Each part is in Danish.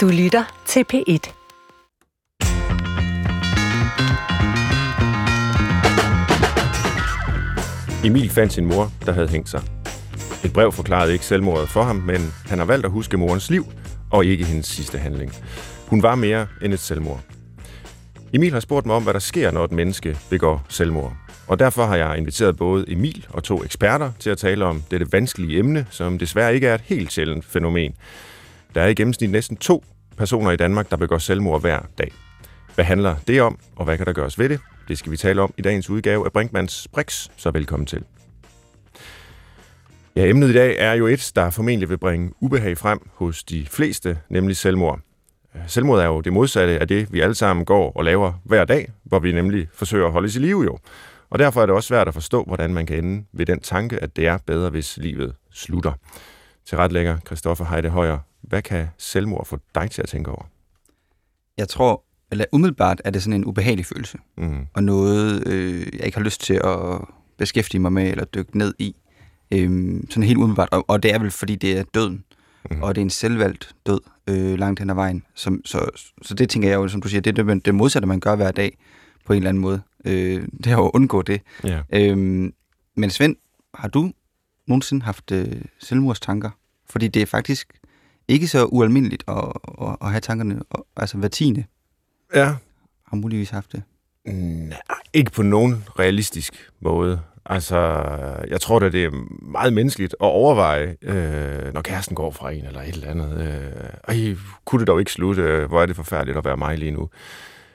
Du lytter til P1. Emil fandt sin mor, der havde hængt sig. Et brev forklarede ikke selvmordet for ham, men han har valgt at huske morens liv, og ikke hendes sidste handling. Hun var mere end et selvmord. Emil har spurgt mig om, hvad der sker, når et menneske begår selvmord. Og derfor har jeg inviteret både Emil og to eksperter til at tale om dette vanskelige emne, som desværre ikke er et helt sjældent fænomen. Der er i gennemsnit næsten to personer i Danmark, der begår selvmord hver dag. Hvad handler det om, og hvad kan der gøres ved det? Det skal vi tale om i dagens udgave af Brinkmans Brix, så velkommen til. Ja, emnet i dag er jo et, der formentlig vil bringe ubehag frem hos de fleste, nemlig selvmord. Selvmord er jo det modsatte af det, vi alle sammen går og laver hver dag, hvor vi nemlig forsøger at holde os i live jo. Og derfor er det også svært at forstå, hvordan man kan ende ved den tanke, at det er bedre, hvis livet slutter. Til retlægger Christoffer Heide Højer, hvad kan selvmord få dig til at tænke over? Jeg tror, eller umiddelbart er det sådan en ubehagelig følelse, Mm. og noget, øh, jeg ikke har lyst til at beskæftige mig med eller dykke ned i. Øhm, sådan helt umiddelbart, og, og det er vel, fordi det er døden, Mhm. og det er en selvvalgt død øh, langt hen ad vejen. Som, så, så det tænker jeg jo, som du siger, det er det, det modsatte, man gør hver dag på en eller anden måde. Øh, det er jo at undgå det. Ja. Øhm, men Svend, har du nogensinde haft øh, selvmordstanker? Fordi det er faktisk ikke så ualmindeligt at, at, at have tankerne, altså hver tiende ja. har muligvis haft det. Nej, ikke på nogen realistisk måde. Altså, jeg tror da, det er meget menneskeligt at overveje, øh, når kæresten går fra en eller et eller andet. Øh, ej, kunne det dog ikke slutte? Øh, Hvor er det forfærdeligt at være mig lige nu?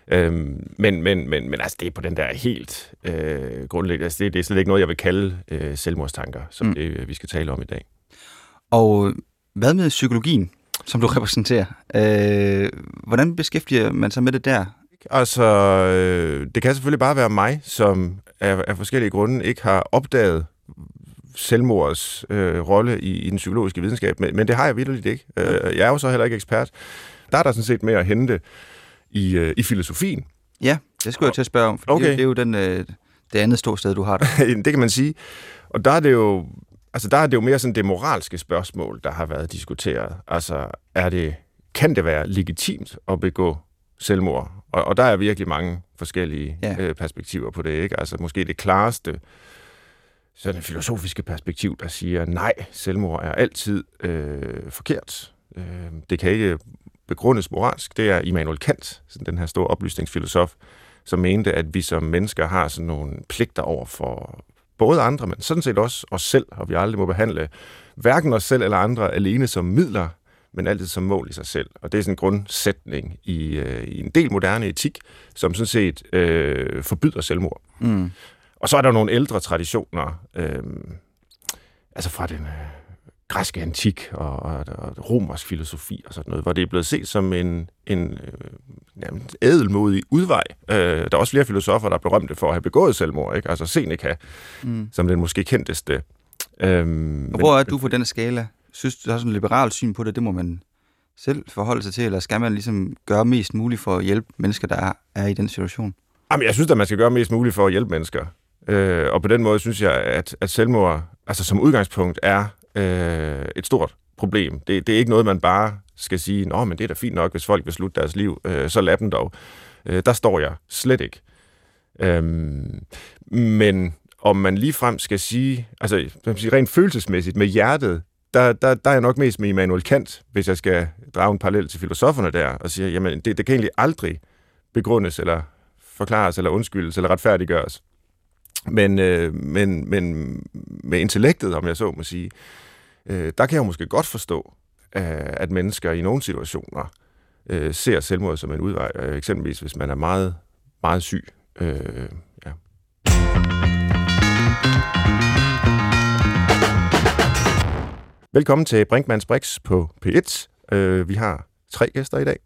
Øhm, men, men, men, men altså, det er på den der helt øh, grundlæggende. Altså, det, det er slet ikke noget, jeg vil kalde øh, selvmordstanker, som Mm. mm. det, vi skal tale om i dag. Og hvad med psykologien, som du repræsenterer? Øh, hvordan beskæftiger man sig med det der? Altså, øh, det kan selvfølgelig bare være mig, som af, af forskellige grunde ikke har opdaget selvmords øh, rolle i, i den psykologiske videnskab, men, men det har jeg virkelig ikke. Øh, jeg er jo så heller ikke ekspert. Der er der sådan set mere at hente i, øh, i filosofien. Ja, det skulle jeg til at spørge om, for okay. Det, er jo- det er jo den, øh, det andet ståsted, du har der. det kan man sige. Og der er det jo, altså der er det jo mere sådan det moralske spørgsmål, der har været diskuteret. Altså, er det, kan det være legitimt at begå selvmord? Og, og der er virkelig mange forskellige Ja. øh, perspektiver på det, ikke? Altså måske det klareste sådan filosofiske perspektiv, der siger, nej, selvmord er altid øh, forkert. Øh, det kan ikke begrundes moralsk. Det er Immanuel Kant, sådan den her store oplysningsfilosof, som mente, at vi som mennesker har sådan nogle pligter over for både andre, men sådan set også os selv, og vi aldrig må behandle hverken os selv eller andre alene som midler, men altid som mål i sig selv. Og det er sådan en grundsætning i, øh, i en del moderne etik, som sådan set øh, forbyder selvmord. Mm. Og så er der nogle ældre traditioner, øh, altså fra den øh, græske antik og, og, og romersk filosofi og sådan noget, hvor det er blevet set som en, en øh, ædelmodig udvej. Øh, der er også flere filosofer, der er berømte for at have begået selvmord, ikke? altså Seneca, Mm. som den måske kendteste. Øh, men, Og hvor er du på den skala? Synes du, er sådan en liberal syn på det? Det må man selv forholde sig til, eller skal man ligesom gøre mest muligt for at hjælpe mennesker, der er, er i den situation? Jamen, jeg synes, at man skal gøre mest muligt for at hjælpe mennesker. Øh, og på den måde synes jeg, at, at selvmord altså som udgangspunkt er øh, et stort problem. Det, det er ikke noget, man bare skal sige, Nå, men det er da fint nok, hvis folk vil slutte deres liv, øh, så lad dem dog. Øh, der står jeg slet ikke. Øhm, men om man ligefrem skal sige, altså man sige, rent følelsesmæssigt med hjertet, der, der, der er jeg nok mest med Immanuel Kant, hvis jeg skal drage en parallel til filosoferne der, og sige, jamen det, det kan egentlig aldrig begrundes, eller forklares, eller undskyldes, eller retfærdiggøres. Men, øh, men, men med intellektet, om jeg så må sige, øh, der kan jeg måske godt forstå, øh, at mennesker i nogle situationer øh, ser selvmord som en udvej. Øh, eksempelvis hvis man er meget, meget syg. Øh, ja. Velkommen til Brinkmanns Brix på P1. Øh, vi har tre gæster i dag,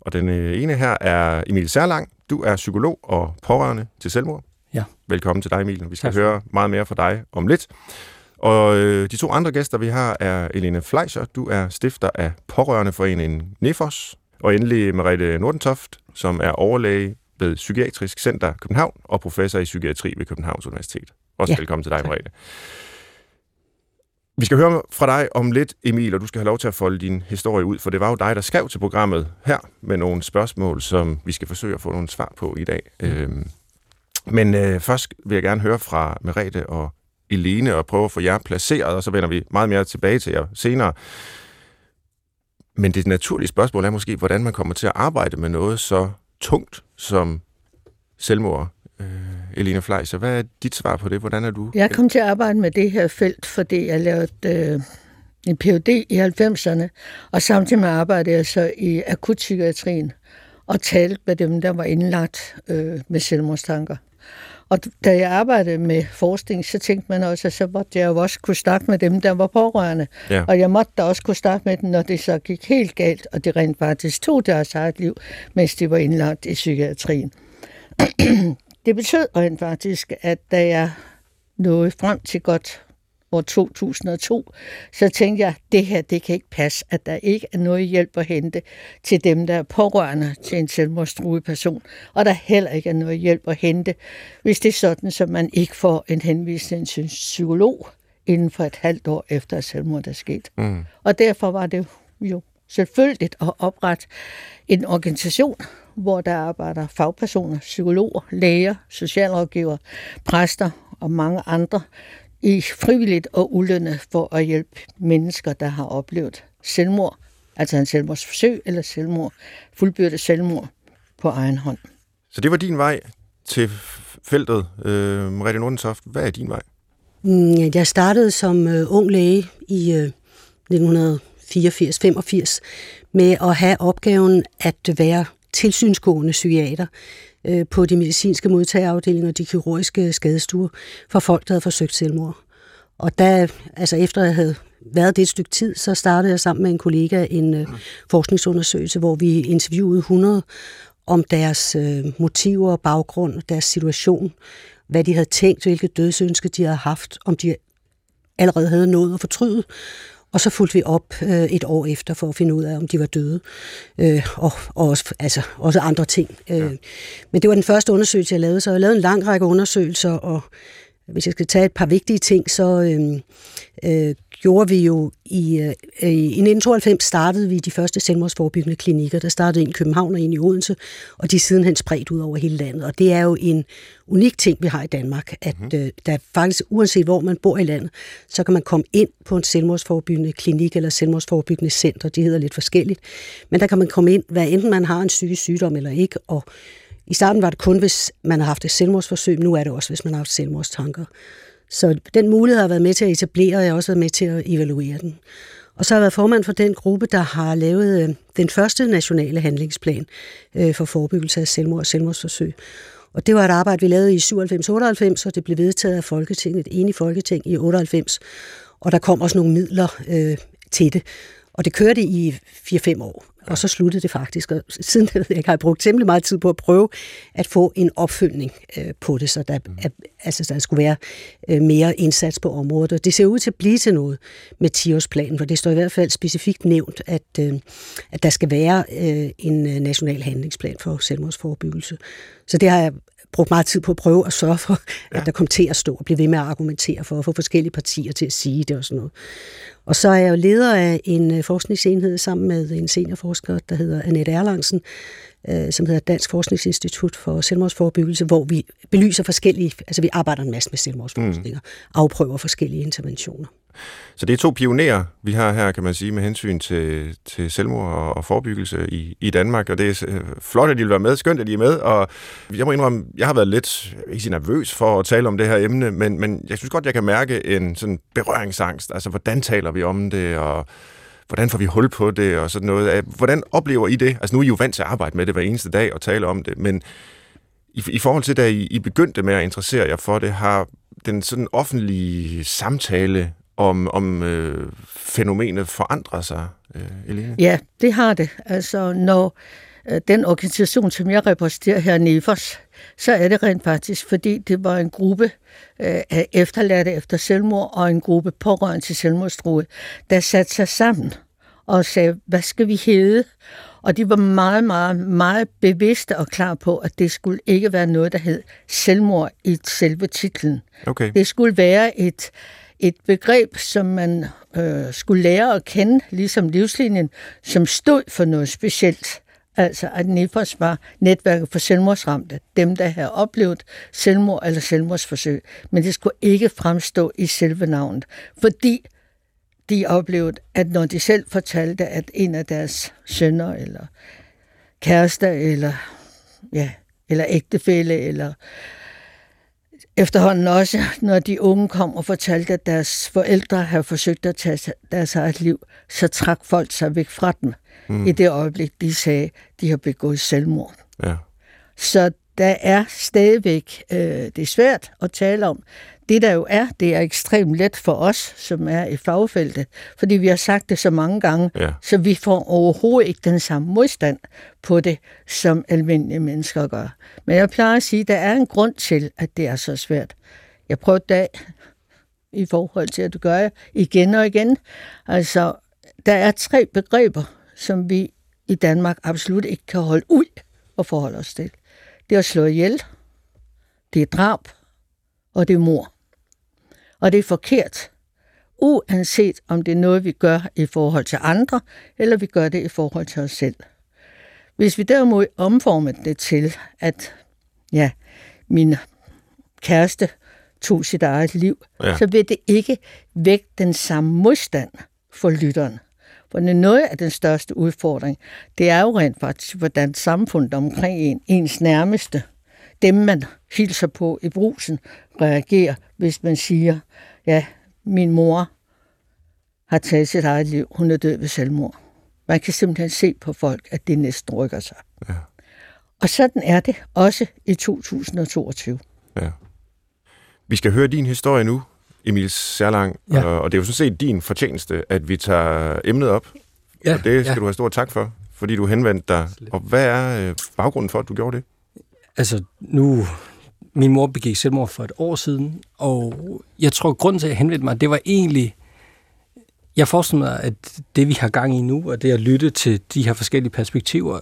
og den øh, ene her er Emil Særlang. Du er psykolog og pårørende til selvmord. Ja. Velkommen til dig, Emil. Vi skal Tak høre meget mere fra dig om lidt. Og øh, de to andre gæster, vi har, er Elene Fleischer. Du er stifter af Pårørendeforeningen Nefos. Og endelig Merete Nordentoft, som er overlæge ved Psykiatrisk Center København og professor i psykiatri ved Københavns Universitet. Også ja, velkommen til dig. Merete. Vi skal høre fra dig om lidt, Emil, og du skal have lov til at folde din historie ud, for det var jo dig, der skrev til programmet her med nogle spørgsmål, som vi skal forsøge at få nogle svar på i dag. Mm. Øhm, men øh, først vil jeg gerne høre fra Merete og Elene og prøve at få jer placeret, og så vender vi meget mere tilbage til jer senere. Men det naturlige spørgsmål er måske, hvordan man kommer til at arbejde med noget så tungt som selvmord. Øh, Elina Fleischer, hvad er dit svar på det? Hvordan er du? Jeg kom til at arbejde med det her felt, fordi jeg lavede øh, en Ph.D. i 90'erne, og samtidig med arbejdede jeg så i akutpsykiatrien og talte med dem, der var indlagt øh, med selvmordstanker. Og da jeg arbejdede med forskning, så tænkte man også, at så måtte jeg jo også kunne snakke med dem, der var pårørende. Ja. Og jeg måtte da også kunne snakke med dem, når det så gik helt galt, og det rent faktisk tog deres eget liv, mens de var indlagt i psykiatrien. det betød rent faktisk, at da jeg nåede frem til godt år 2002, så tænkte jeg, det her, det kan ikke passe, at der ikke er noget hjælp at hente til dem, der er pårørende til en selvmordstruet person, og der heller ikke er noget hjælp at hente, hvis det er sådan, så man ikke får en henvisning til en psykolog inden for et halvt år efter, at selvmord er sket. Mm. Og derfor var det jo selvfølgeligt at oprette en organisation, hvor der arbejder fagpersoner, psykologer, læger, socialrådgiver, præster og mange andre, i frivilligt og ulønnet for at hjælpe mennesker, der har oplevet selvmord, altså en selvmordsforsøg eller selvmord, fuldbyrdet selvmord på egen hånd. Så det var din vej til feltet. Øh, Mariette Nordentoft, hvad er din vej? Mm, jeg startede som uh, ung læge i uh, øh, 1984-85 med at have opgaven at være tilsynsgående psykiater øh, på de medicinske modtagerafdelinger og de kirurgiske skadestuer for folk, der havde forsøgt selvmord. Og da, altså efter jeg havde været det et stykke tid, så startede jeg sammen med en kollega en øh, forskningsundersøgelse, hvor vi interviewede 100 om deres øh, motiver, baggrund, deres situation, hvad de havde tænkt, hvilke dødsønsker de havde haft, om de allerede havde noget at fortryde, og så fulgte vi op øh, et år efter for at finde ud af, om de var døde. Øh, og, og også, altså, også andre ting. Øh, ja. Men det var den første undersøgelse, jeg lavede. Så jeg lavede en lang række undersøgelser, og hvis jeg skal tage et par vigtige ting, så øh, øh, gjorde vi jo i, øh, i 1992 startede vi de første selvmordsforebyggende klinikker. Der startede en i København og en i Odense, og de er sidenhen spredt ud over hele landet. Og det er jo en unik ting, vi har i Danmark, at mm. øh, der faktisk, uanset hvor man bor i landet, så kan man komme ind på en selvmordsforebyggende klinik eller selvmordsforebyggende center. De hedder lidt forskelligt. Men der kan man komme ind, hvad enten man har en psykisk sygdom eller ikke, og i starten var det kun, hvis man har haft et selvmordsforsøg, nu er det også, hvis man har haft selvmordstanker. Så den mulighed har jeg været med til at etablere, og jeg har også været med til at evaluere den. Og så har jeg været formand for den gruppe, der har lavet øh, den første nationale handlingsplan øh, for forebyggelse af selvmord og selvmordsforsøg. Og det var et arbejde, vi lavede i 97-98, og det blev vedtaget af Folketinget, et enigt Folketing i 98. Og der kom også nogle midler øh, til det. Og det kørte i 4-5 år. Og så sluttede det faktisk, og siden det, jeg har brugt temmelig meget tid på at prøve at få en opfølgning øh, på det, så der, mm. altså, der skulle være øh, mere indsats på området. Og det ser ud til at blive til noget med 10-årsplanen, for det står i hvert fald specifikt nævnt, at, øh, at der skal være øh, en national handlingsplan for selvmordsforebyggelse. Så det har jeg brugt meget tid på at prøve at sørge for, ja. at der kom til at stå og blive ved med at argumentere for at få forskellige partier til at sige det og sådan noget. Og så er jeg jo leder af en øh, forskningsenhed sammen med en seniorforsker, der hedder Annette Erlangsen, øh, som hedder Dansk Forskningsinstitut for Selvmordsforebyggelse, hvor vi belyser forskellige, altså vi arbejder en masse med selvmordsforskning og mm. afprøver forskellige interventioner. Så det er to pionerer, vi har her, kan man sige, med hensyn til, til selvmord og, og forebyggelse i, i Danmark, og det er øh, flot, at de vil være med, skønt, at de er med, og jeg må indrømme, jeg har været lidt, ikke sige nervøs for at tale om det her emne, men, men jeg synes godt, jeg kan mærke en sådan berøringsangst, altså hvordan taler vi om det, og hvordan får vi hul på det, og sådan noget. Hvordan oplever I det? Altså nu er I jo vant til at arbejde med det hver eneste dag og tale om det, men i, i forhold til, da I, I begyndte med at interessere jer for det, har den sådan offentlige samtale om, om øh, fænomenet forandrer sig, øh, Elene? Ja, det har det. Altså, når øh, den organisation, som jeg repræsenterer her, NEFOS, så er det rent faktisk, fordi det var en gruppe øh, af efterladte efter selvmord og en gruppe pårørende til selvmordstruet, der satte sig sammen og sagde, hvad skal vi hedde? Og de var meget, meget, meget bevidste og klar på, at det skulle ikke være noget, der hed selvmord i selve titlen. Okay. Det skulle være et, et begreb, som man øh, skulle lære at kende, ligesom livslinjen, som stod for noget specielt. Altså at NIFOS var netværket for selvmordsramte, dem der havde oplevet selvmord eller selvmordsforsøg. Men det skulle ikke fremstå i selve navnet, fordi de oplevede, at når de selv fortalte, at en af deres sønner eller kærester eller, ja, eller ægtefælle eller efterhånden også, når de unge kom og fortalte, at deres forældre havde forsøgt at tage deres eget liv, så trak folk sig væk fra dem mm. i det øjeblik, de sagde, de har begået selvmord. Ja. Så der er stadigvæk, øh, det er svært at tale om. Det der jo er, det er ekstremt let for os, som er i fagfeltet, fordi vi har sagt det så mange gange, Ja. så vi får overhovedet ikke den samme modstand på det, som almindelige mennesker gør. Men jeg plejer at sige, at der er en grund til, at det er så svært. Jeg prøvede det af i forhold til, at du gør igen og igen. Altså, der er tre begreber, som vi i Danmark absolut ikke kan holde ud og forholde os til. Det er at slå ihjel, det er drab, og det er mor. Og det er forkert, uanset om det er noget, vi gør i forhold til andre, eller vi gør det i forhold til os selv. Hvis vi derimod omformer det til, at ja, min kæreste tog sit eget liv, Ja. ja. så vil det ikke vække den samme modstand for lytteren. For noget af den største udfordring, det er jo rent faktisk, hvordan samfundet omkring en, ens nærmeste, dem man hilser på i brusen, reagerer, hvis man siger, ja, min mor har taget sit eget liv, hun er død ved selvmord. Man kan simpelthen se på folk, at det næsten rykker sig. Ja. Og sådan er det også i 2022. Ja. Vi skal høre din historie nu, Emil Særlang, Ja. og, og det er jo sådan set din fortjeneste, at vi tager emnet op, Ja, og det skal ja. du have stor tak for, fordi du henvendte dig. Og hvad er øh, baggrunden for, at du gjorde det? Altså, nu... Min mor begik selvmord for et år siden, og jeg tror, grunden til, at jeg henvendte mig, det var egentlig... Jeg forestiller mig, at det, vi har gang i nu, og det at lytte til de her forskellige perspektiver,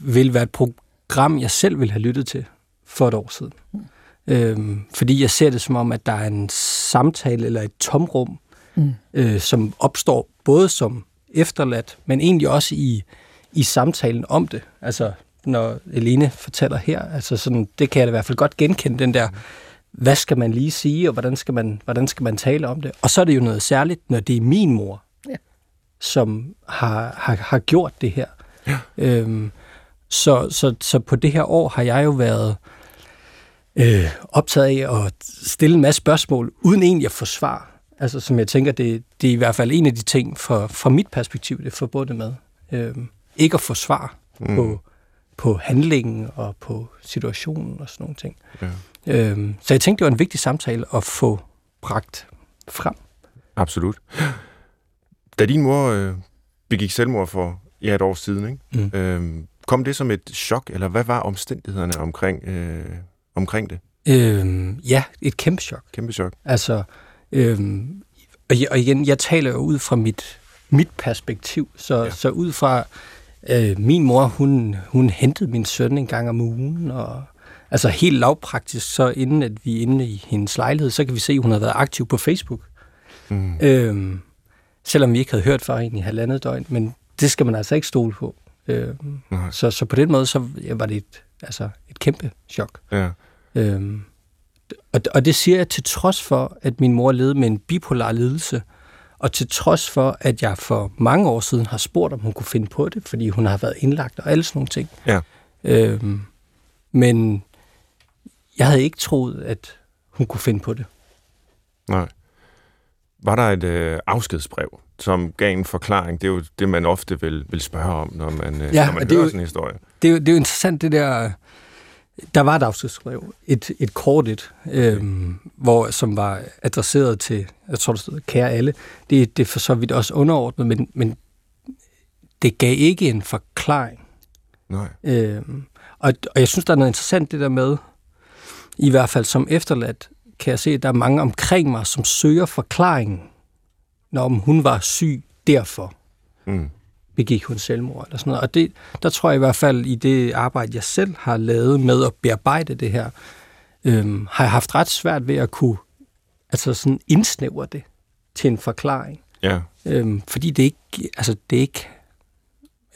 vil være et program, jeg selv vil have lyttet til for et år siden. Øhm, fordi jeg ser det som om, at der er en samtale eller et tomrum, Mm. øh, som opstår både som efterladt, men egentlig også i, i samtalen om det. Altså, når Eline fortæller her, altså sådan, det kan jeg da i hvert fald godt genkende, den der, hvad skal man lige sige, og hvordan skal man, hvordan skal man tale om det? Og så er det jo noget særligt, når det er min mor, Ja. som har, har, har gjort det her. Ja. Øhm, så, så, så på det her år har jeg jo været øh, optaget af at stille en masse spørgsmål, uden egentlig at få svar. Altså, som jeg tænker, det, det er i hvert fald en af de ting, fra, fra mit perspektiv, det er forbundet med. Øhm, ikke at få svar mm. på, på handlingen og på situationen og sådan nogle ting. Ja. Øhm, så jeg tænkte, det var en vigtig samtale at få bragt frem. Absolut. Da din mor øh, begik selvmord for ja, et år siden, ikke? Mm. Øhm, kom det som et chok, eller hvad var omstændighederne omkring, øh, omkring det? Øhm, ja, et kæmpe chok. Kæmpe chok. Altså, øhm, og, igen, jeg taler jo ud fra mit, mit perspektiv, så, Ja. ja. så ud fra øh, min mor, hun, hun hentede min søn en gang om ugen, og altså helt lavpraktisk, så inden at vi er inde i hendes lejlighed, så kan vi se, at hun har været aktiv på Facebook. Mm. Øhm, selvom vi ikke havde hørt fra hende i halvandet døgn, men det skal man altså ikke stole på. Øhm, Nej. så, så på den måde, så ja, var det et, altså et kæmpe chok. Ja. Øhm, og, og det siger jeg til trods for, at min mor levede med en bipolar lidelse, og til trods for, at jeg for mange år siden har spurgt, om hun kunne finde på det, fordi hun har været indlagt og alle sådan nogle ting. Ja. Øhm, men jeg havde ikke troet, at hun kunne finde på det. Nej. Var der et øh, afskedsbrev, som gav en forklaring? Det er jo det, man ofte vil, vil spørge om, når man, øh, Ja, når man og det er hører jo- sådan en historie. Det er, jo, det er jo interessant, det der... Der var et afskedsbrev, et, et kort et, øhm, hvor, som var adresseret til, jeg tror, der stod, kære alle. Det, det er for så vidt også underordnet, men, men det gav ikke en forklaring. Nej. Øhm, og, og jeg synes, der er noget interessant det der med, i hvert fald som efterladt, kan jeg se, at der er mange omkring mig, som søger forklaringen, når om hun var syg derfor Mm. Begik hun selvmord eller sådan noget. Og det, der tror jeg i hvert fald i det arbejde, jeg selv har lavet med at bearbejde det her, øhm, har jeg haft ret svært ved at kunne altså sådan indsnævre det til en forklaring. Ja. Øhm, fordi det ikke, altså det ikke,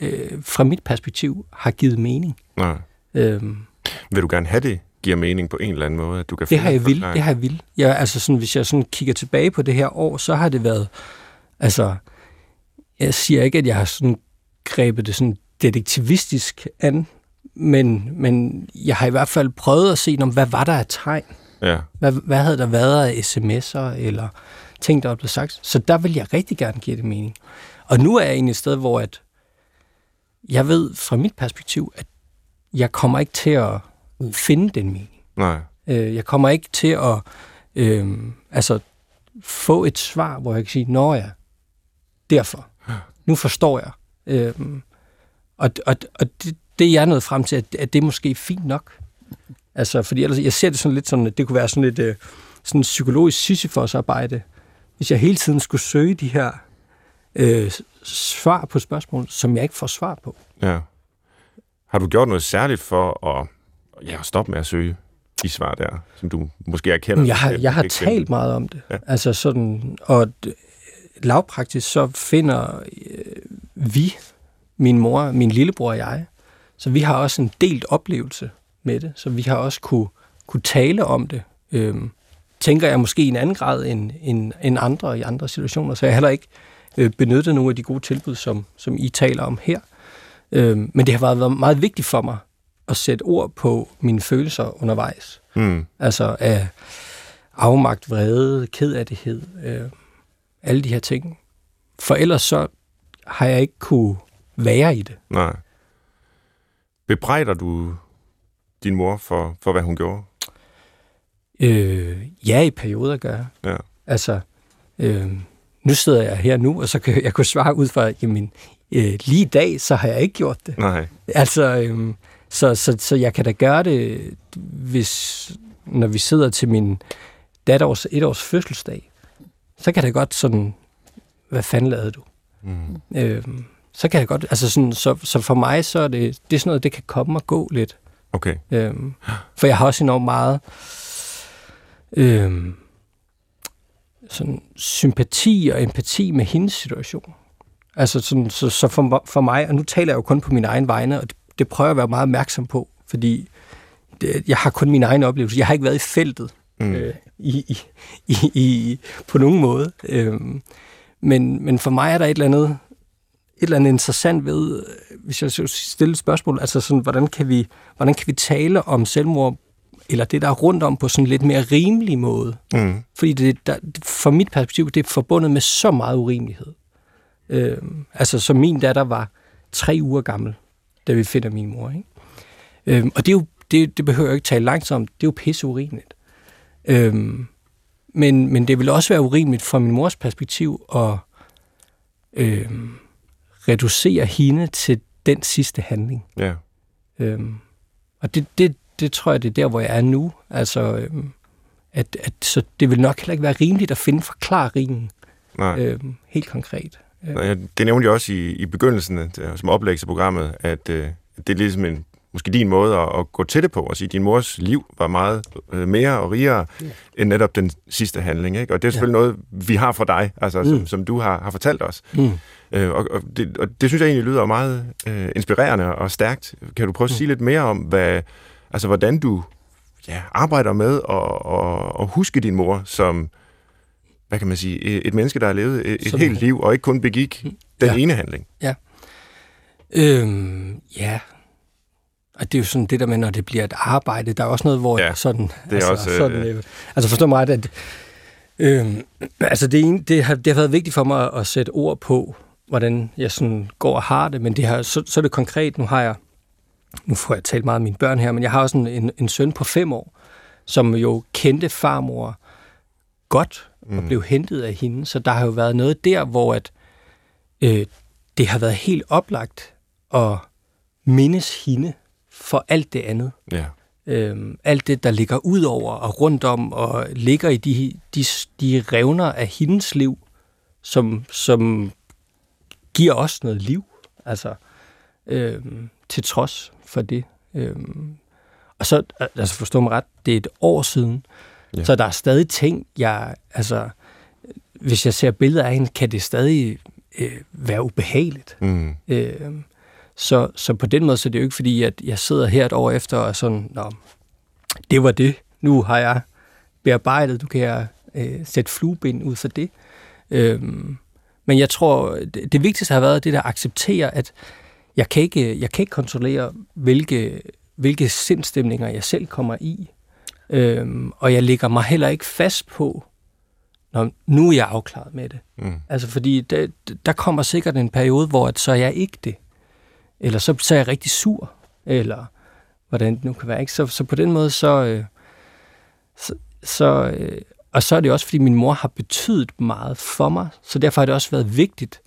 øh, fra mit perspektiv, har givet mening. Nej. Øhm, Vil du gerne have det giver mening på en eller anden måde, at du kan det har jeg vil, det har jeg vil. Ja, altså sådan, hvis jeg sådan kigger tilbage på det her år, så har det været, altså, jeg siger ikke, at jeg har sådan grebet det sådan detektivistisk an, men, men jeg har i hvert fald prøvet at se, om hvad var der af tegn? Ja. Hvad, hvad havde der været af sms'er eller ting, der blevet sagt? Så der vil jeg rigtig gerne give det mening. Og nu er jeg egentlig et sted, hvor at jeg ved fra mit perspektiv, at jeg kommer ikke til at finde den mening. Nej. Øh, jeg kommer ikke til at øh, altså, få et svar, hvor jeg kan sige, nå ja, derfor. Nu forstår jeg. Øh, og og, og det, det er jeg nået frem til, at, at det er måske fint nok. Altså, fordi ellers, jeg ser det sådan lidt sådan, at det kunne være sådan lidt øh, sådan psykologisk Sisyfos-arbejde, hvis jeg hele tiden skulle søge de her øh, svar på spørgsmål, som jeg ikke får svar på. Ja. Har du gjort noget særligt for at ja, stoppe med at søge de svar der, som du måske erkender? Jeg har, et jeg har talt meget om det. Ja. Altså sådan, og lavpraktisk så finder øh, vi, min mor, min lillebror og jeg, så vi har også en delt oplevelse med det, så vi har også kunne, kunne tale om det. Øhm, tænker jeg måske i en anden grad end, end, end andre i andre situationer, så jeg heller ikke øh, benyttet nogle af de gode tilbud, som, som I taler om her. Øhm, men det har været- været meget vigtigt for mig at sætte ord på mine følelser undervejs. Mm. Altså af afmagt, vrede, kedattighed, øh, alle de her ting. For ellers så har jeg ikke kunne være i det. Nej. Bebrejder du din mor for, for hvad hun gjorde? Øh, ja, i perioder gør jeg. Ja. Altså, øh, nu sidder jeg her nu, og så kan jeg kunne svare ud fra, jamen, øh, lige i dag, så har jeg ikke gjort det. Nej. Altså, øhm, så, så, så jeg kan da gøre det, hvis, når vi sidder til min datters et års fødselsdag, så kan det godt sådan, hvad fanden lavede du? Mm. Øhm, så kan jeg godt, altså sådan, så, så for mig, så er det, det er sådan noget, det kan komme og gå lidt. Okay. Øhm, for jeg har også enormt meget øhm, sådan sympati og empati med hendes situation. Altså sådan, så, så for, for mig, og nu taler jeg jo kun på min egen vegne, og det, det prøver jeg at være meget opmærksom på, fordi det, jeg har kun min egen oplevelse. Jeg har ikke været i feltet Mm. øh, i, i, i, i, på nogen måde. Øhm, men, men for mig er der et eller andet, et eller andet interessant ved, øh, hvis jeg skal stille et spørgsmål, altså sådan, hvordan kan vi, hvordan kan vi tale om selvmord, eller det, der er rundt om, på sådan en lidt mere rimelig måde? Mm. Fordi det, der, fra mit perspektiv, det er forbundet med så meget urimelighed. Øhm, altså, som min datter var tre uger gammel, da vi finder min mor. Ikke? Øhm, og det, er jo, det, det behøver jeg ikke tale langt om. Det er jo pisse urimeligt. Øhm, men, men det vil også være urimeligt fra min mors perspektiv at øhm, reducere hende til den sidste handling. Ja. Øhm, og det, det, det tror jeg, det er der, hvor jeg er nu. Altså, øhm, at, at, så det vil nok heller ikke være rimeligt at finde forklaringen Nej. øhm, helt konkret. Nå, ja, Det nævnte jeg også i, i begyndelsen som oplæg til programmet, at øh, det er ligesom en, måske din måde at, at gå til det på, og sige, at din mors liv var meget øh, mere og rigere Ja. end netop den sidste handling. Ikke? Og det er selvfølgelig noget, vi har for dig, altså, mm. som, Mm. som du har, har fortalt os. Mm. Øh, og, og, det, og det synes jeg egentlig lyder meget øh, inspirerende og stærkt. Kan du prøve at sige lidt mere om, hvad, altså, hvordan du ja, arbejder med at, at huske din mor som, hvad kan man sige, et menneske, der har levet et, et helt liv, og ikke kun begik den Ja. ene handling? Øhm, ja. Og det er jo sådan det der med, når det bliver et arbejde, der er også noget, hvor Ja, sådan... det er altså, også, øh, Sådan, øh, altså forstå mig ret, at... Øhm, altså det, ene, det, har, det har været vigtigt for mig at sætte ord på, hvordan jeg sådan går og har det, men det har, så, så er det konkret, nu har jeg... Nu får jeg talt meget om mine børn her, men jeg har også en, en, en søn på fem år, som jo kendte farmor godt og Mm. blev hentet af hende. Så der har jo været noget der, hvor at, øh, det har været helt oplagt at mindes hende for alt det andet. Ja. Øhm, alt det, der ligger ud over og rundt om og ligger i de, de, de revner af hendes liv, som, som giver os noget liv, altså øhm, til trods for det. Øhm, og så, altså forstå mig ret, det er et år siden, Ja. Så der er stadig ting, jeg, altså, hvis jeg ser billeder af hende, kan det stadig øh, være ubehageligt. Mm. Øh, så, så på den måde, så er det jo ikke fordi, at jeg sidder her et år efter og sådan, Nå, det var det. Nu har jeg bearbejdet, du kan jeg øh, sætte flueben ud for det. Øh, men jeg tror, det, det vigtigste har været det der at acceptere, at jeg kan ikke, jeg kan ikke kontrollere, hvilke, hvilke sindstemninger jeg selv kommer i. Øhm, og jeg lægger mig heller ikke fast på, når nu er jeg afklaret med det. Mm. Altså fordi der, der kommer sikkert en periode, hvor at så er jeg ikke det. Eller så, så er jeg rigtig sur. Eller hvordan det nu kan være. Ikke? Så, så på den måde, så, øh, så, så øh, og så er det også, fordi min mor har betydet meget for mig, så derfor har det også været vigtigt,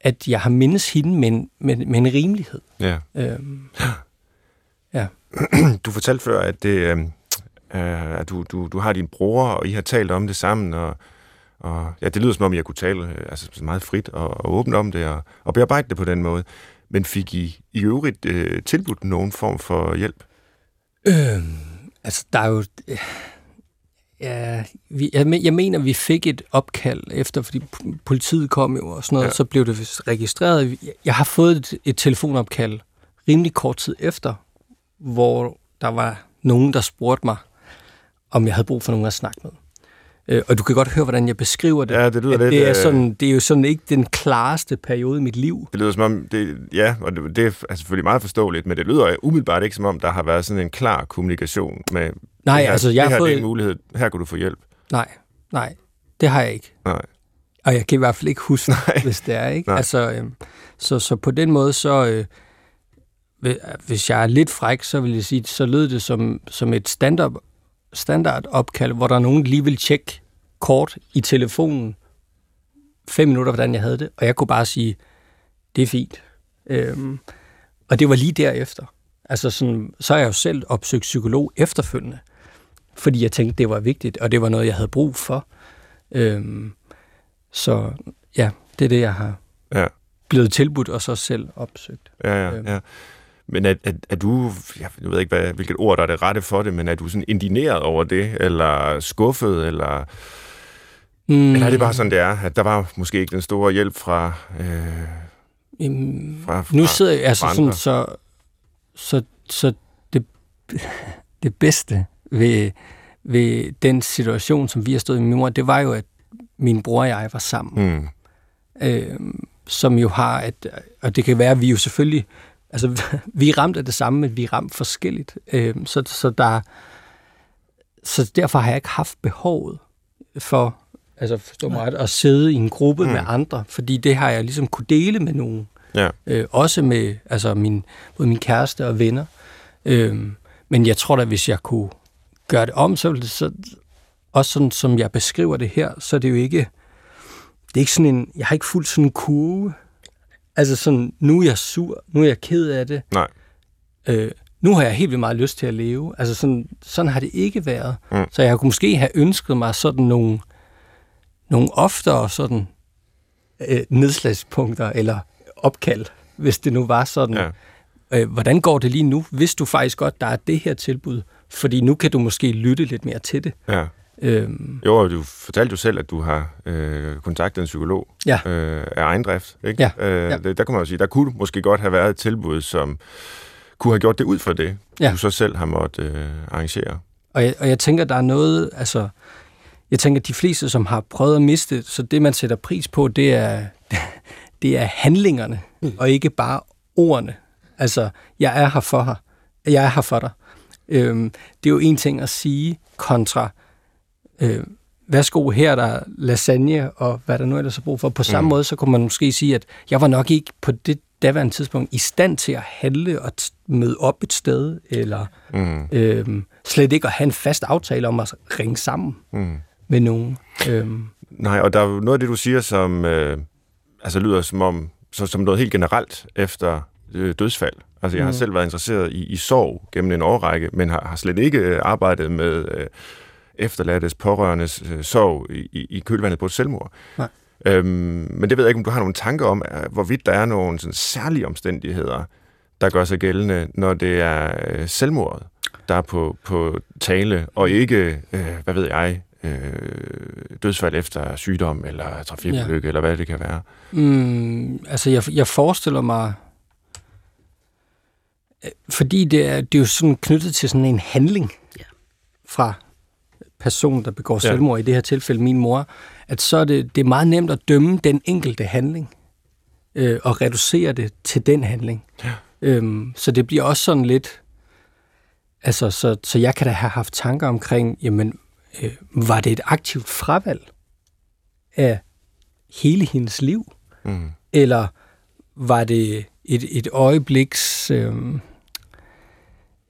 at jeg har mindes hende med en, med, med en rimelighed. Ja. Øhm, ja. Du fortalte før, at, det, øh, øh, at du, du, du har din bror, og I har talt om det sammen, og, og ja, det lyder som om, jeg kunne tale altså, meget frit og, og åbent om det, og, og bearbejde det på den måde. Men fik I i øvrigt øh, tilbudt nogen form for hjælp? Øh, altså, der er jo... Øh, ja, vi, jeg, jeg mener, vi fik et opkald efter, fordi politiet kom jo og sådan noget, ja. så blev det registreret. Jeg har fået et, et telefonopkald rimelig kort tid efter, hvor der var nogen, der spurgte mig, om jeg havde brug for nogen at snakke med. Øh, og du kan godt høre, hvordan jeg beskriver det. Ja, det lyder lidt... Det er, øh, sådan, det er jo sådan ikke den klareste periode i mit liv. Det lyder som om, det, ja, og det, det er selvfølgelig meget forståeligt, men det lyder umiddelbart ikke som om, der har været sådan en klar kommunikation med... Nej, her, altså jeg har fået... Det er en mulighed, her kan du få hjælp. Nej, nej, det har jeg ikke. Nej. Og jeg kan i hvert fald ikke huske, nej. hvis det er, ikke? Nej. Altså, øh, så, så på den måde, så... Øh, hvis jeg er lidt fræk, så vil jeg sige, så lød det som, som et stand-up standard opkald, hvor der er nogen lige vil tjekke kort i telefonen fem minutter, hvordan jeg havde det, og jeg kunne bare sige, det er fint. Øhm, og det var lige derefter. Altså sådan, så er jeg jo selv opsøgt psykolog efterfølgende, fordi jeg tænkte, det var vigtigt, og det var noget, jeg havde brug for. Øhm, så ja, det er det, jeg har ja. blevet tilbudt, og så selv opsøgt. Ja, ja, øhm. ja. Men er, er, er du, jeg ved ikke, hvad, hvilket ord der er det rette for det, men er du sådan indineret over det, eller skuffet, eller... Mm. Eller er det bare sådan, det er, at der var måske ikke den store hjælp fra... Øh, mm, fra, fra nu sidder jeg altså sådan, så, så, så det, det bedste ved, ved den situation, som vi har stået i min mor, det var jo, at min bror og jeg var sammen. Mm. Øh, som jo har, et, og det kan være, at vi jo selvfølgelig altså, vi er ramt af det samme, men vi er ramt forskelligt. Øh, så, så, der, så derfor har jeg ikke haft behovet for, altså forstå mig ret, at sidde i en gruppe mm. med andre, fordi det har jeg ligesom kunne dele med nogen. Ja. Øh, også med altså min, både min kæreste og venner. Øh, men jeg tror da, hvis jeg kunne gøre det om, så ville det så, også sådan, som jeg beskriver det her, så er det jo ikke, det er ikke sådan en, jeg har ikke fuldt sådan en kurve, Altså sådan, nu er jeg sur, nu er jeg ked af det. Nej. Øh, nu har jeg helt vildt meget lyst til at leve. Altså sådan, sådan har det ikke været. Mm. Så jeg kunne måske have ønsket mig sådan nogle, nogle oftere sådan øh, nedslagspunkter eller opkald, hvis det nu var sådan. Ja. Øh, hvordan går det lige nu, hvis du faktisk godt, der er det her tilbud? Fordi nu kan du måske lytte lidt mere til det. Ja. Øhm. Jo, du fortalte jo selv, at du har øh, kontaktet en psykolog ja. øh, af egen drift. Ikke? Ja. Øh, ja. Det, der kan man jo sige, der kunne måske godt have været et tilbud, som kunne have gjort det ud fra det, ja. du så selv har måttet øh, arrangere. Og jeg, og jeg tænker, der er noget, altså, jeg tænker, de fleste, som har prøvet at miste, så det, man sætter pris på, det er, det er handlingerne, mm. og ikke bare ordene. Altså, jeg er her for her. Jeg er her for dig. Øhm, det er jo en ting at sige kontra, øh, værsgo, her er der lasagne, og hvad der nu ellers er brug for. På samme mm. måde, så kunne man måske sige, at jeg var nok ikke på det daværende tidspunkt i stand til at handle og møde op et sted, eller mm. øh, slet ikke at have en fast aftale om at ringe sammen mm. med nogen. Øh. Nej, og der er noget af det, du siger, som øh, altså lyder som om, så, som noget helt generelt efter øh, dødsfald. Altså, jeg har mm. selv været interesseret i, i sorg gennem en årrække, men har, har slet ikke øh, arbejdet med... Øh, efterladtes pårørendes øh, sorg i, i kølvandet på et selvmord. Nej. Øhm, men det ved jeg ikke, om du har nogle tanker om, hvorvidt der er nogle sådan, særlige omstændigheder, der gør sig gældende, når det er øh, selvmordet, der er på, på tale, og ikke, øh, hvad ved jeg, øh, dødsfald efter sygdom, eller trafikulykke, ja. eller hvad det kan være? Mm, altså, jeg, jeg forestiller mig, øh, fordi det er, det er jo sådan knyttet til sådan en handling ja. fra personen, der begår ja. selvmord, i det her tilfælde min mor, at så er det, det er meget nemt at dømme den enkelte handling, øh, og reducere det til den handling. Ja. Øhm, så det bliver også sådan lidt, altså, så, så jeg kan da have haft tanker omkring, jamen, øh, var det et aktivt fravalg af hele hendes liv? Mm. Eller var det et, et øjebliks, øh,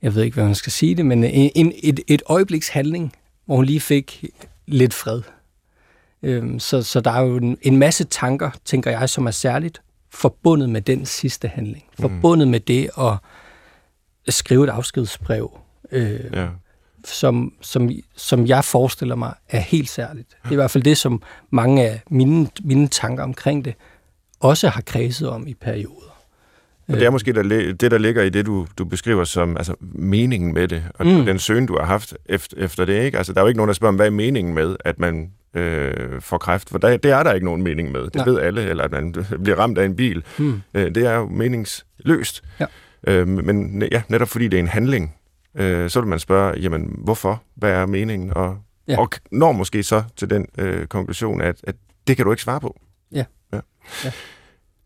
jeg ved ikke, hvad man skal sige det, men en, et, et øjebliks handling, hvor hun lige fik lidt fred. Øh, så, så der er jo en, en masse tanker, tænker jeg, som er særligt forbundet med den sidste handling. Mm. Forbundet med det at skrive et afskedsbrev. Øh, ja som, som, som jeg forestiller mig er helt særligt. Det er i hvert fald det, som mange af mine, mine tanker omkring det også har kredset om i perioder. Og det er måske det, der ligger i det, du, du beskriver som altså, meningen med det, og mm. den søgen, du har haft efter, efter det. Ikke? Altså, der er jo ikke nogen, der spørger, hvad er meningen med, at man øh, får kræft? For der, det er der ikke nogen mening med. Det Nej. ved alle, eller at man bliver ramt af en bil. Mm. Øh, det er jo meningsløst. Ja. Øh, men ja, netop fordi det er en handling, øh, så vil man spørge, jamen, hvorfor? Hvad er meningen? Og, ja. og når måske så til den øh, konklusion, at, at det kan du ikke svare på. Ja. ja. ja.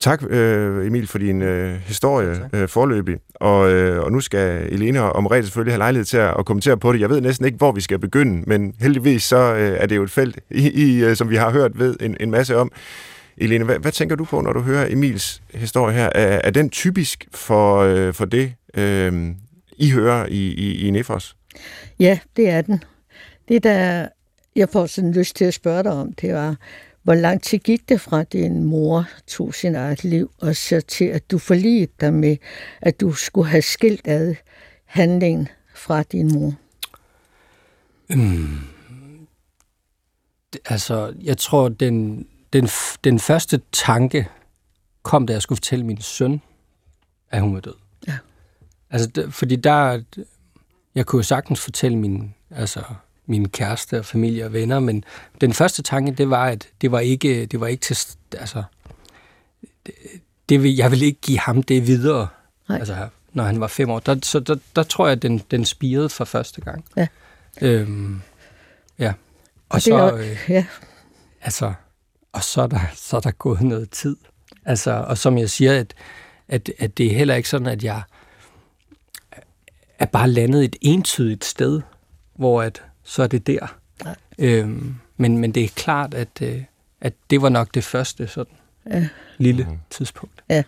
Tak, øh, Emil, for din øh, historie øh, forløbig. Og, øh, og nu skal Elena og Merete selvfølgelig have lejlighed til at, at kommentere på det. Jeg ved næsten ikke, hvor vi skal begynde, men heldigvis så øh, er det jo et felt, i, i, øh, som vi har hørt ved en, en masse om. Elena, hvad, hvad tænker du på, når du hører Emils historie her? Er, er den typisk for, øh, for det, øh, i hører i, i, i Nefos? Ja, det er den. Det, der jeg får sådan lyst til at spørge dig om, det var, hvor lang tid gik det fra, at din mor tog sin eget liv, og så til, at du forligede dig med, at du skulle have skilt ad handlingen fra din mor? Mm. Altså, jeg tror, den, den, den første tanke kom, da jeg skulle fortælle min søn, at hun var død. Ja. Altså, fordi der... Jeg kunne jo sagtens fortælle min, altså, min kæreste og familie og venner, men den første tanke, det var, at det var ikke, det var ikke til... Altså, det, det vil, jeg vil ikke give ham det videre, Nej. altså, når han var fem år. Der, så der, der tror jeg, at den, den spirede for første gang. Ja. Øhm, ja. Og, og så... Er, øh, ja. Altså, og så er, der, så er der gået noget tid. Altså, og som jeg siger, at, at, at det er heller ikke sådan, at jeg er bare landet et entydigt sted, hvor at, så er det der. Øhm, men, men det er klart, at, øh, at det var nok det første sådan ja. lille mm. tidspunkt. Ja,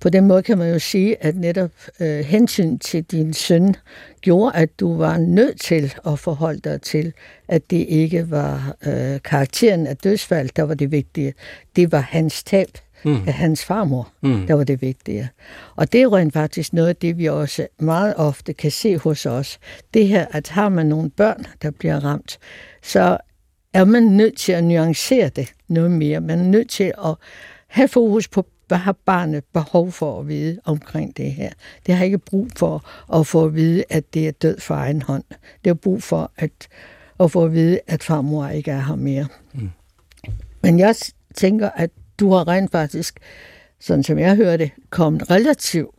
på den måde kan man jo sige, at netop øh, hensyn til din søn gjorde, at du var nødt til at forholde dig til, at det ikke var øh, karakteren af dødsfald, der var det vigtige. Det var hans tab mm. af hans farmor, mm. der var det vigtige. Og det er rent faktisk noget af det, vi også meget ofte kan se hos os. Det her, at har man nogle børn, der bliver ramt, så er man nødt til at nuancere det noget mere. Man er nødt til at have fokus på, hvad har barnet behov for at vide omkring det her. Det har ikke brug for at få at vide, at det er død for egen hånd. Det har brug for at, at få at vide, at farmor ikke er her mere. Mm. Men jeg tænker, at du har rent faktisk, sådan som jeg hører det, kommet relativt,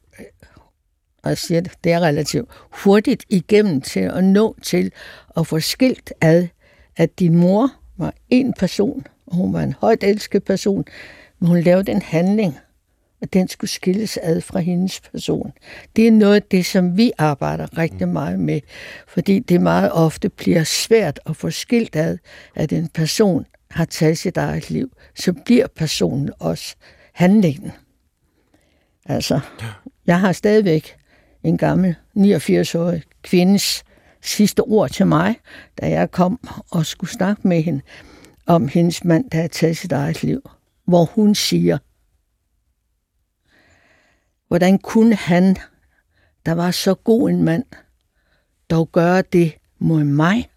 og jeg siger det, det er relativt hurtigt igennem til at nå til at få skilt ad, at din mor var en person, og hun var en højt elsket person, men hun lavede en handling, og den skulle skilles ad fra hendes person. Det er noget af det, som vi arbejder rigtig meget med, fordi det meget ofte bliver svært at få skilt ad, at en person har taget sit eget liv, så bliver personen også handlingen. Altså, jeg har stadigvæk en gammel 89-årig kvindes sidste ord til mig, da jeg kom og skulle snakke med hende om hendes mand, der har taget sit eget liv. Hvor hun siger, hvordan kunne han, der var så god en mand, dog gøre det mod mig,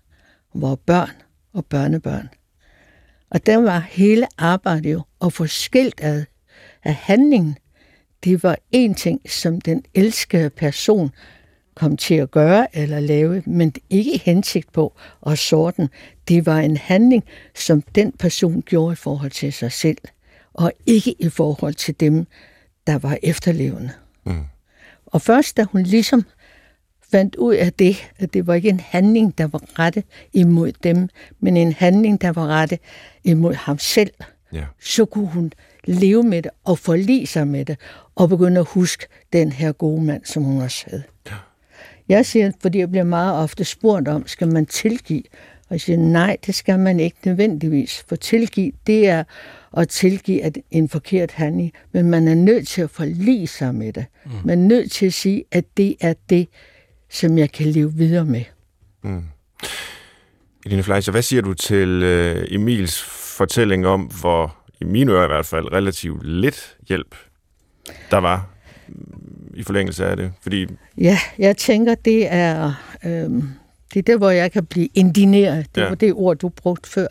vores børn og børnebørn. Og der var hele arbejdet jo at få skilt ad af handlingen. Det var en ting, som den elskede person kom til at gøre eller lave, men ikke hensigt på at sorten. Det var en handling, som den person gjorde i forhold til sig selv, og ikke i forhold til dem, der var efterlevende. Mm. Og først da hun ligesom fandt ud af det, at det var ikke en handling, der var rette imod dem, men en handling, der var rette imod ham selv, ja. så kunne hun leve med det og forlige sig med det, og begynde at huske den her gode mand, som hun også havde. Ja. Jeg siger, fordi jeg bliver meget ofte spurgt om, skal man tilgive? Og jeg siger, nej, det skal man ikke nødvendigvis. For tilgive, det er at tilgive at en forkert handling, men man er nødt til at forlige sig med det. Mm. Man er nødt til at sige, at det er det, som jeg kan leve videre med. Mm. Eline Fleischer, hvad siger du til uh, Emils fortælling om, hvor i mine ører i hvert fald relativt lidt hjælp, der var i forlængelse af det? Fordi... Ja, jeg tænker, det er, øhm, det er der, hvor jeg kan blive indineret. Det ja. var det ord, du brugte før.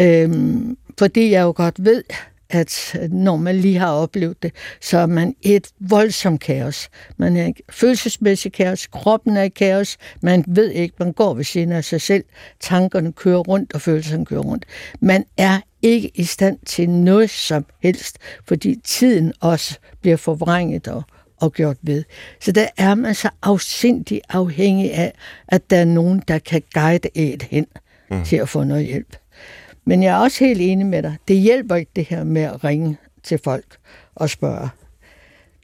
Øhm, fordi jeg jo godt ved, at når man lige har oplevet det, så er man et voldsomt kaos. Man er følelsesmæssig kaos, kroppen er i kaos, man ved ikke, man går ved siden af sig selv, tankerne kører rundt, og følelserne kører rundt. Man er ikke i stand til noget som helst, fordi tiden også bliver forvrænget og, og gjort ved. Så der er man så afsindig afhængig af, at der er nogen, der kan guide et hen mm. til at få noget hjælp. Men jeg er også helt enig med dig. Det hjælper ikke det her med at ringe til folk og spørge.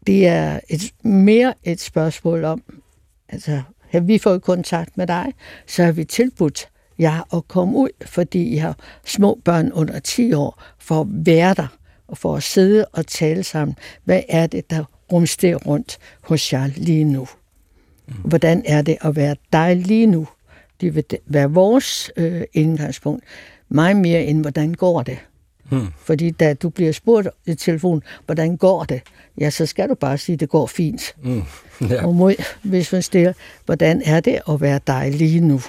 Det er et, mere et spørgsmål om, altså har vi fået kontakt med dig, så har vi tilbudt jer at komme ud, fordi I har små børn under 10 år, for at være der og for at sidde og tale sammen. Hvad er det, der rumsterer rundt hos jer lige nu? Hvordan er det at være dig lige nu? Det vil være vores øh, indgangspunkt meget mere end, hvordan går det? Hmm. Fordi da du bliver spurgt i telefon, hvordan går det? Ja, så skal du bare sige, det går fint. Hmm. Ja. Og mod, hvis man stiller, hvordan er det at være dig lige nu?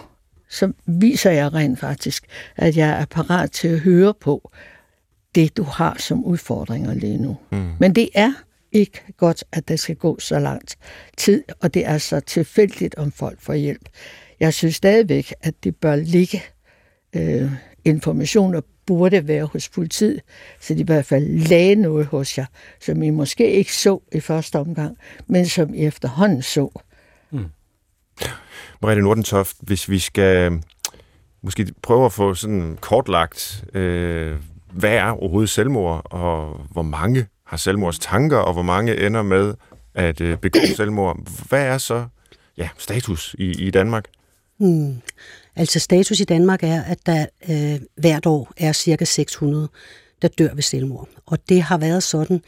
Så viser jeg rent faktisk, at jeg er parat til at høre på det, du har som udfordringer lige nu. Hmm. Men det er ikke godt, at der skal gå så langt tid, og det er så tilfældigt, om folk får hjælp. Jeg synes stadigvæk, at det bør ligge øh, informationer burde være hos politiet, så de i hvert fald lagde noget hos jer, som I måske ikke så i første omgang, men som I efterhånden så. Mm. Mariette Nordentoft, hvis vi skal måske prøve at få sådan kortlagt, øh, hvad er overhovedet selvmord, og hvor mange har selvmordstanker, og hvor mange ender med at øh, begå selvmord. Hvad er så ja, status i, i Danmark? Hmm. Altså status i Danmark er, at der øh, hvert år er cirka 600, der dør ved selvmord. Og det har været sådan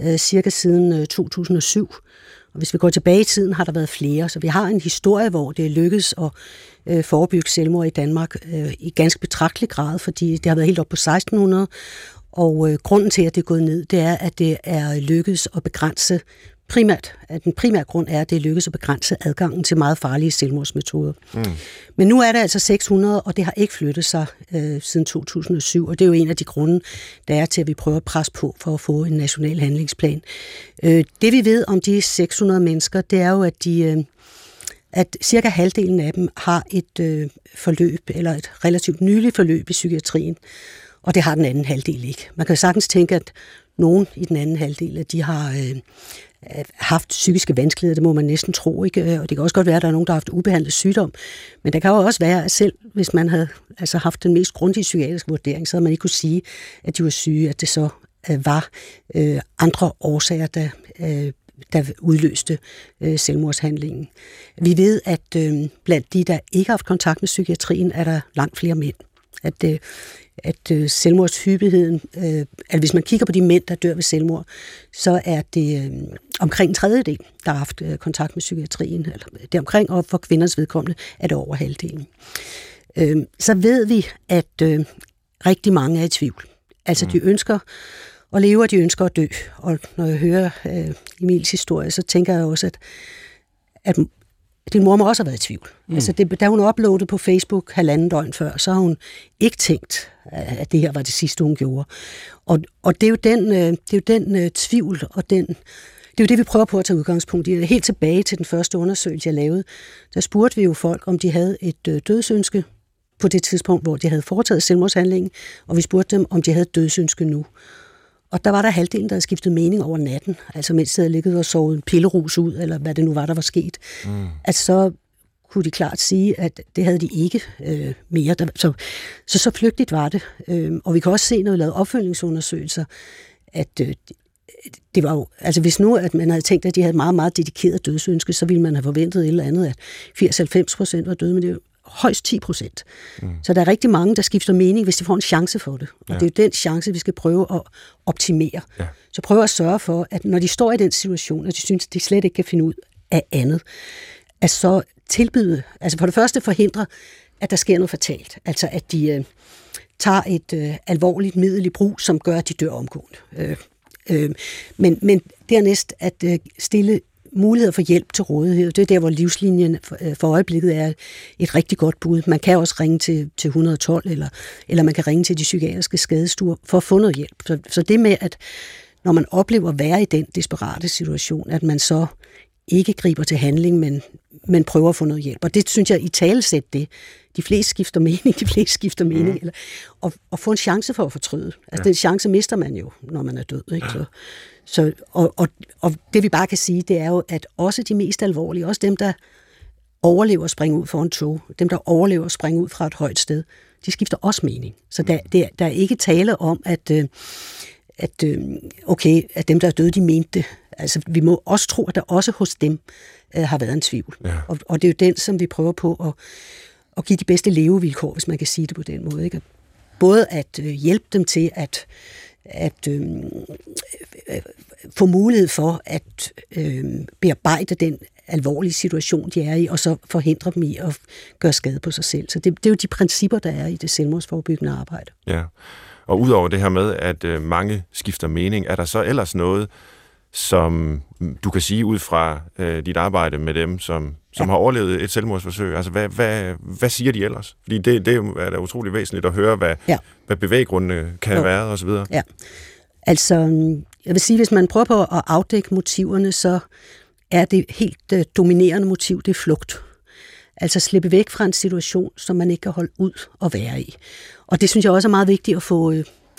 øh, cirka siden øh, 2007. Og hvis vi går tilbage i tiden, har der været flere. Så vi har en historie, hvor det er lykkedes at øh, forebygge selvmord i Danmark øh, i ganske betragtelig grad, fordi det har været helt op på 1600. Og øh, grunden til, at det er gået ned, det er, at det er lykkedes at begrænse primært, at den primære grund er, at det lykkes at begrænse adgangen til meget farlige selvmordsmetoder. Mm. Men nu er der altså 600, og det har ikke flyttet sig øh, siden 2007, og det er jo en af de grunde, der er til, at vi prøver at presse på for at få en national handlingsplan. Øh, det vi ved om de 600 mennesker, det er jo, at de... Øh, at cirka halvdelen af dem har et øh, forløb, eller et relativt nyligt forløb i psykiatrien, og det har den anden halvdel ikke. Man kan sagtens tænke, at nogen i den anden halvdel, at de har øh, Øh, haft psykiske vanskeligheder, det må man næsten tro, ikke? Øh, og det kan også godt være, at der er nogen, der har haft ubehandlet sygdom, men det kan jo også være, at selv hvis man havde altså haft den mest grundige psykiatriske vurdering, så havde man ikke kunne sige, at de var syge, at det så øh, var øh, andre årsager, der, øh, der udløste øh, selvmordshandlingen. Vi ved, at øh, blandt de, der ikke har haft kontakt med psykiatrien, er der langt flere mænd. At øh, at øh, selvmordshyppigheden, øh, at hvis man kigger på de mænd, der dør ved selvmord, så er det øh, omkring en tredjedel, der har haft øh, kontakt med psykiatrien, eller det omkring, og for kvinders vedkommende er det over halvdelen. Øh, så ved vi, at øh, rigtig mange er i tvivl. Altså, mm. de ønsker at leve, og de ønsker at dø. Og når jeg hører øh, Emils historie, så tænker jeg også, at, at din mor må også have været i tvivl. Mm. Altså, det, da hun uploadede på Facebook halvanden døgn før, så har hun ikke tænkt, at det her var det sidste, hun gjorde. Og, og det er jo den, øh, det er jo den uh, tvivl og den det er jo det, vi prøver på at tage udgangspunkt i. Helt tilbage til den første undersøgelse, jeg lavede, der spurgte vi jo folk, om de havde et øh, dødsønske på det tidspunkt, hvor de havde foretaget selvmordshandlingen, og vi spurgte dem, om de havde et dødsønske nu. Og der var der halvdelen, der havde skiftet mening over natten, altså mens de havde ligget og sovet en pillerus ud, eller hvad det nu var, der var sket. Mm. Altså så kunne de klart sige, at det havde de ikke øh, mere. Så, så så flygtigt var det. Øh, og vi kan også se, når vi lavede opfølgningsundersøgelser, at øh, det var jo, altså hvis nu, at man havde tænkt, at de havde et meget, meget dedikeret dødsønske, så ville man have forventet et eller andet, at 80-90 procent var døde, men det er jo højst 10 procent. Mm. Så der er rigtig mange, der skifter mening, hvis de får en chance for det. Og ja. det er jo den chance, vi skal prøve at optimere. Ja. Så prøve at sørge for, at når de står i den situation, og de synes, at de slet ikke kan finde ud af andet, at så tilbyde, altså for det første forhindre, at der sker noget fatalt. Altså at de øh, tager et øh, alvorligt middel i brug, som gør, at de dør omgående. Øh, øh, men, men dernæst at øh, stille muligheder for hjælp til rådighed. Det er der, hvor livslinjen for øh, øjeblikket er et rigtig godt bud. Man kan også ringe til, til 112, eller, eller man kan ringe til de psykiatriske skadestuer for at få noget hjælp. Så, så det med, at når man oplever at være i den desperate situation, at man så ikke griber til handling, men, men prøver at få noget hjælp. Og det synes jeg i talesæt det. De fleste skifter mening, de fleste skifter mening. Mm. Eller, og, og få en chance for at fortryde. Altså ja. den chance mister man jo, når man er død. Ikke? Så, så, og, og, og det vi bare kan sige, det er jo, at også de mest alvorlige, også dem, der overlever at springe ud for en tog, dem, der overlever at springe ud fra et højt sted, de skifter også mening. Så der, mm. der, der er ikke tale om, at, øh, at øh, okay, at dem, der er døde, de mente det. Altså, vi må også tro, at der også hos dem øh, har været en tvivl. Ja. Og, og det er jo den, som vi prøver på at, at give de bedste levevilkår, hvis man kan sige det på den måde. Ikke? Både at øh, hjælpe dem til at, at øh, øh, få mulighed for at øh, bearbejde den alvorlige situation, de er i, og så forhindre dem i at gøre skade på sig selv. Så det, det er jo de principper, der er i det selvmordsforebyggende arbejde. Ja, og udover det her med, at øh, mange skifter mening, er der så ellers noget, som du kan sige ud fra øh, dit arbejde med dem, som, som ja. har overlevet et selvmordsforsøg? Altså, hvad, hvad, hvad siger de ellers? Fordi det, det er da utrolig væsentligt at høre, hvad, ja. hvad bevæggrundene kan jo. være, og så videre. Ja, altså, jeg vil sige, hvis man prøver på at afdække motiverne, så er det helt uh, dominerende motiv, det er flugt. Altså slippe væk fra en situation, som man ikke kan holde ud og være i. Og det synes jeg også er meget vigtigt at få, uh,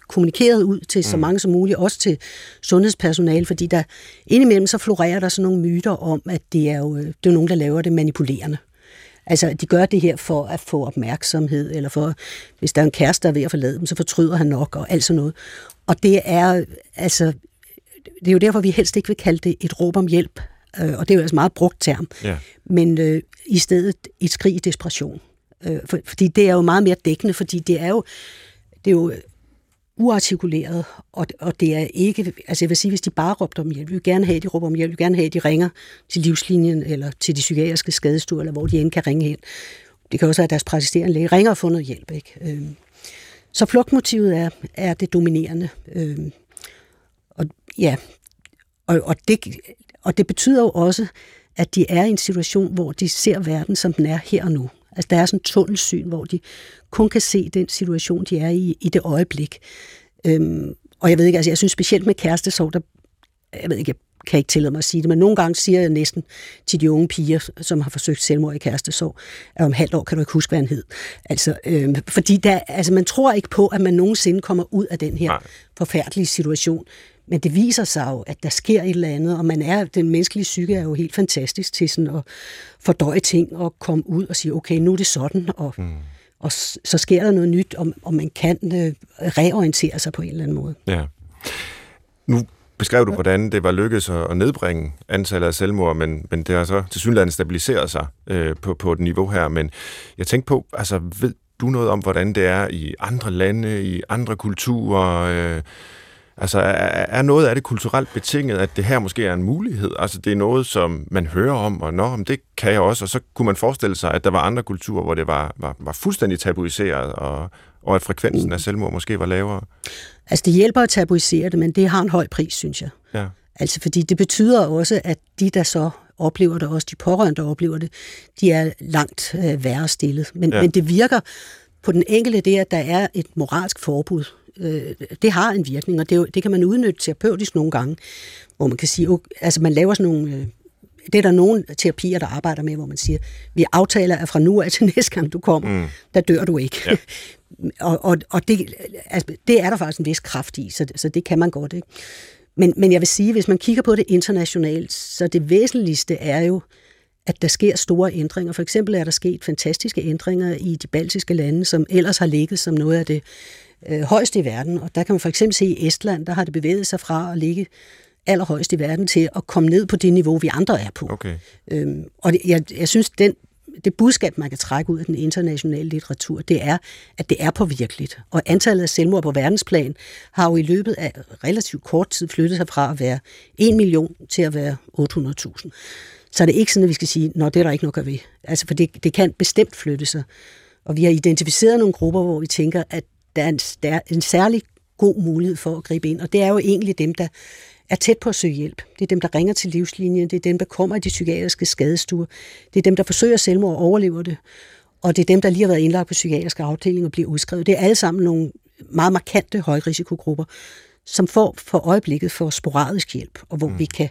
kommunikeret ud til så mm. mange som muligt, også til sundhedspersonale, fordi der indimellem så florerer der sådan nogle myter om, at det er jo det er nogen, der laver det manipulerende. Altså, de gør det her for at få opmærksomhed, eller for, hvis der er en kæreste, der er ved at forlade dem, så fortryder han nok, og alt sådan noget. Og det er, altså, det er jo derfor, vi helst ikke vil kalde det et råb om hjælp, øh, og det er jo altså meget brugt term, ja. men øh, i stedet et skrig i desperation. Øh, for, fordi det er jo meget mere dækkende, fordi det er jo, det er jo uartikuleret, og, og det er ikke, altså jeg vil sige, hvis de bare råbte om hjælp, vi vil gerne have, at de råber om hjælp, vi vil gerne have, at de ringer til livslinjen, eller til de psykiatriske skadestuer, eller hvor de end kan ringe hen. Det kan også være, at deres praktiserende læge ringer og får noget hjælp. Ikke? Øhm, så flugtmotivet er, er det dominerende. Øhm, og ja, og, og, det, og det betyder jo også, at de er i en situation, hvor de ser verden, som den er her og nu. Altså der er sådan en tunnelsyn, hvor de kun kan se den situation, de er i i det øjeblik. Øhm, og jeg ved ikke, altså jeg synes specielt med kærestesorg, der, jeg ved ikke, jeg kan ikke tillade mig at sige det, men nogle gange siger jeg næsten til de unge piger, som har forsøgt selvmord i kærestesorg, at om halvt år kan du ikke huske, hvad han hed. Altså, øhm, fordi der, altså, man tror ikke på, at man nogensinde kommer ud af den her Nej. forfærdelige situation. Men det viser sig jo, at der sker et eller andet, og man er, den menneskelige psyke er jo helt fantastisk til sådan at fordøje ting og komme ud og sige, okay, nu er det sådan, og, mm. og så sker der noget nyt, og, og man kan øh, reorientere sig på en eller anden måde. Ja. Nu beskrev du, hvordan det var lykkedes at nedbringe antallet af selvmord, men, men det har så til synligheden stabiliseret sig øh, på, på et niveau her. Men jeg tænkte på, altså ved du noget om, hvordan det er i andre lande, i andre kulturer? Øh, Altså, er, er noget af det kulturelt betinget, at det her måske er en mulighed? Altså, det er noget, som man hører om, og nå, det kan jeg også, og så kunne man forestille sig, at der var andre kulturer, hvor det var, var, var fuldstændig tabuiseret, og, og at frekvensen af selvmord måske var lavere? Altså, det hjælper at tabuisere det, men det har en høj pris, synes jeg. Ja. Altså, fordi det betyder også, at de, der så oplever det, også de pårørende, der oplever det, de er langt øh, værre stillet. Men, ja. men det virker på den enkelte det, at der er et moralsk forbud Øh, det har en virkning, og det, det kan man udnytte terapeutisk nogle gange, hvor man kan sige, okay, altså man laver sådan nogle... Øh, det er der nogle terapier, der arbejder med, hvor man siger, vi aftaler, at fra nu af til næste gang du kommer, mm. der dør du ikke. Ja. og og, og det, altså, det er der faktisk en vis kraft i, så, så det kan man godt. Ikke? Men, men jeg vil sige, hvis man kigger på det internationalt, så det væsentligste er jo, at der sker store ændringer. For eksempel er der sket fantastiske ændringer i de baltiske lande, som ellers har ligget som noget af det øh, højeste i verden. Og der kan man for eksempel se i Estland, der har det bevæget sig fra at ligge allerhøjst i verden til at komme ned på det niveau, vi andre er på. Okay. Øhm, og det, jeg, jeg synes, den, det budskab, man kan trække ud af den internationale litteratur, det er, at det er påvirkeligt. Og antallet af selvmord på verdensplan har jo i løbet af relativt kort tid flyttet sig fra at være 1 million til at være 800.000. Så er det ikke sådan, at vi skal sige, at det er der ikke noget ved. Altså, for det, det kan bestemt flytte sig. Og vi har identificeret nogle grupper, hvor vi tænker, at er en, er en særlig god mulighed for at gribe ind. Og det er jo egentlig dem, der er tæt på at søge hjælp. Det er dem, der ringer til livslinjen. Det er dem, der kommer i de psykiatriske skadestuer. Det er dem, der forsøger selvmord og overlever det. Og det er dem, der lige har været indlagt på psykiatriske afdelinger og bliver udskrevet. Det er alle sammen nogle meget markante højrisikogrupper, som får for øjeblikket for sporadisk hjælp, og hvor mm. vi kan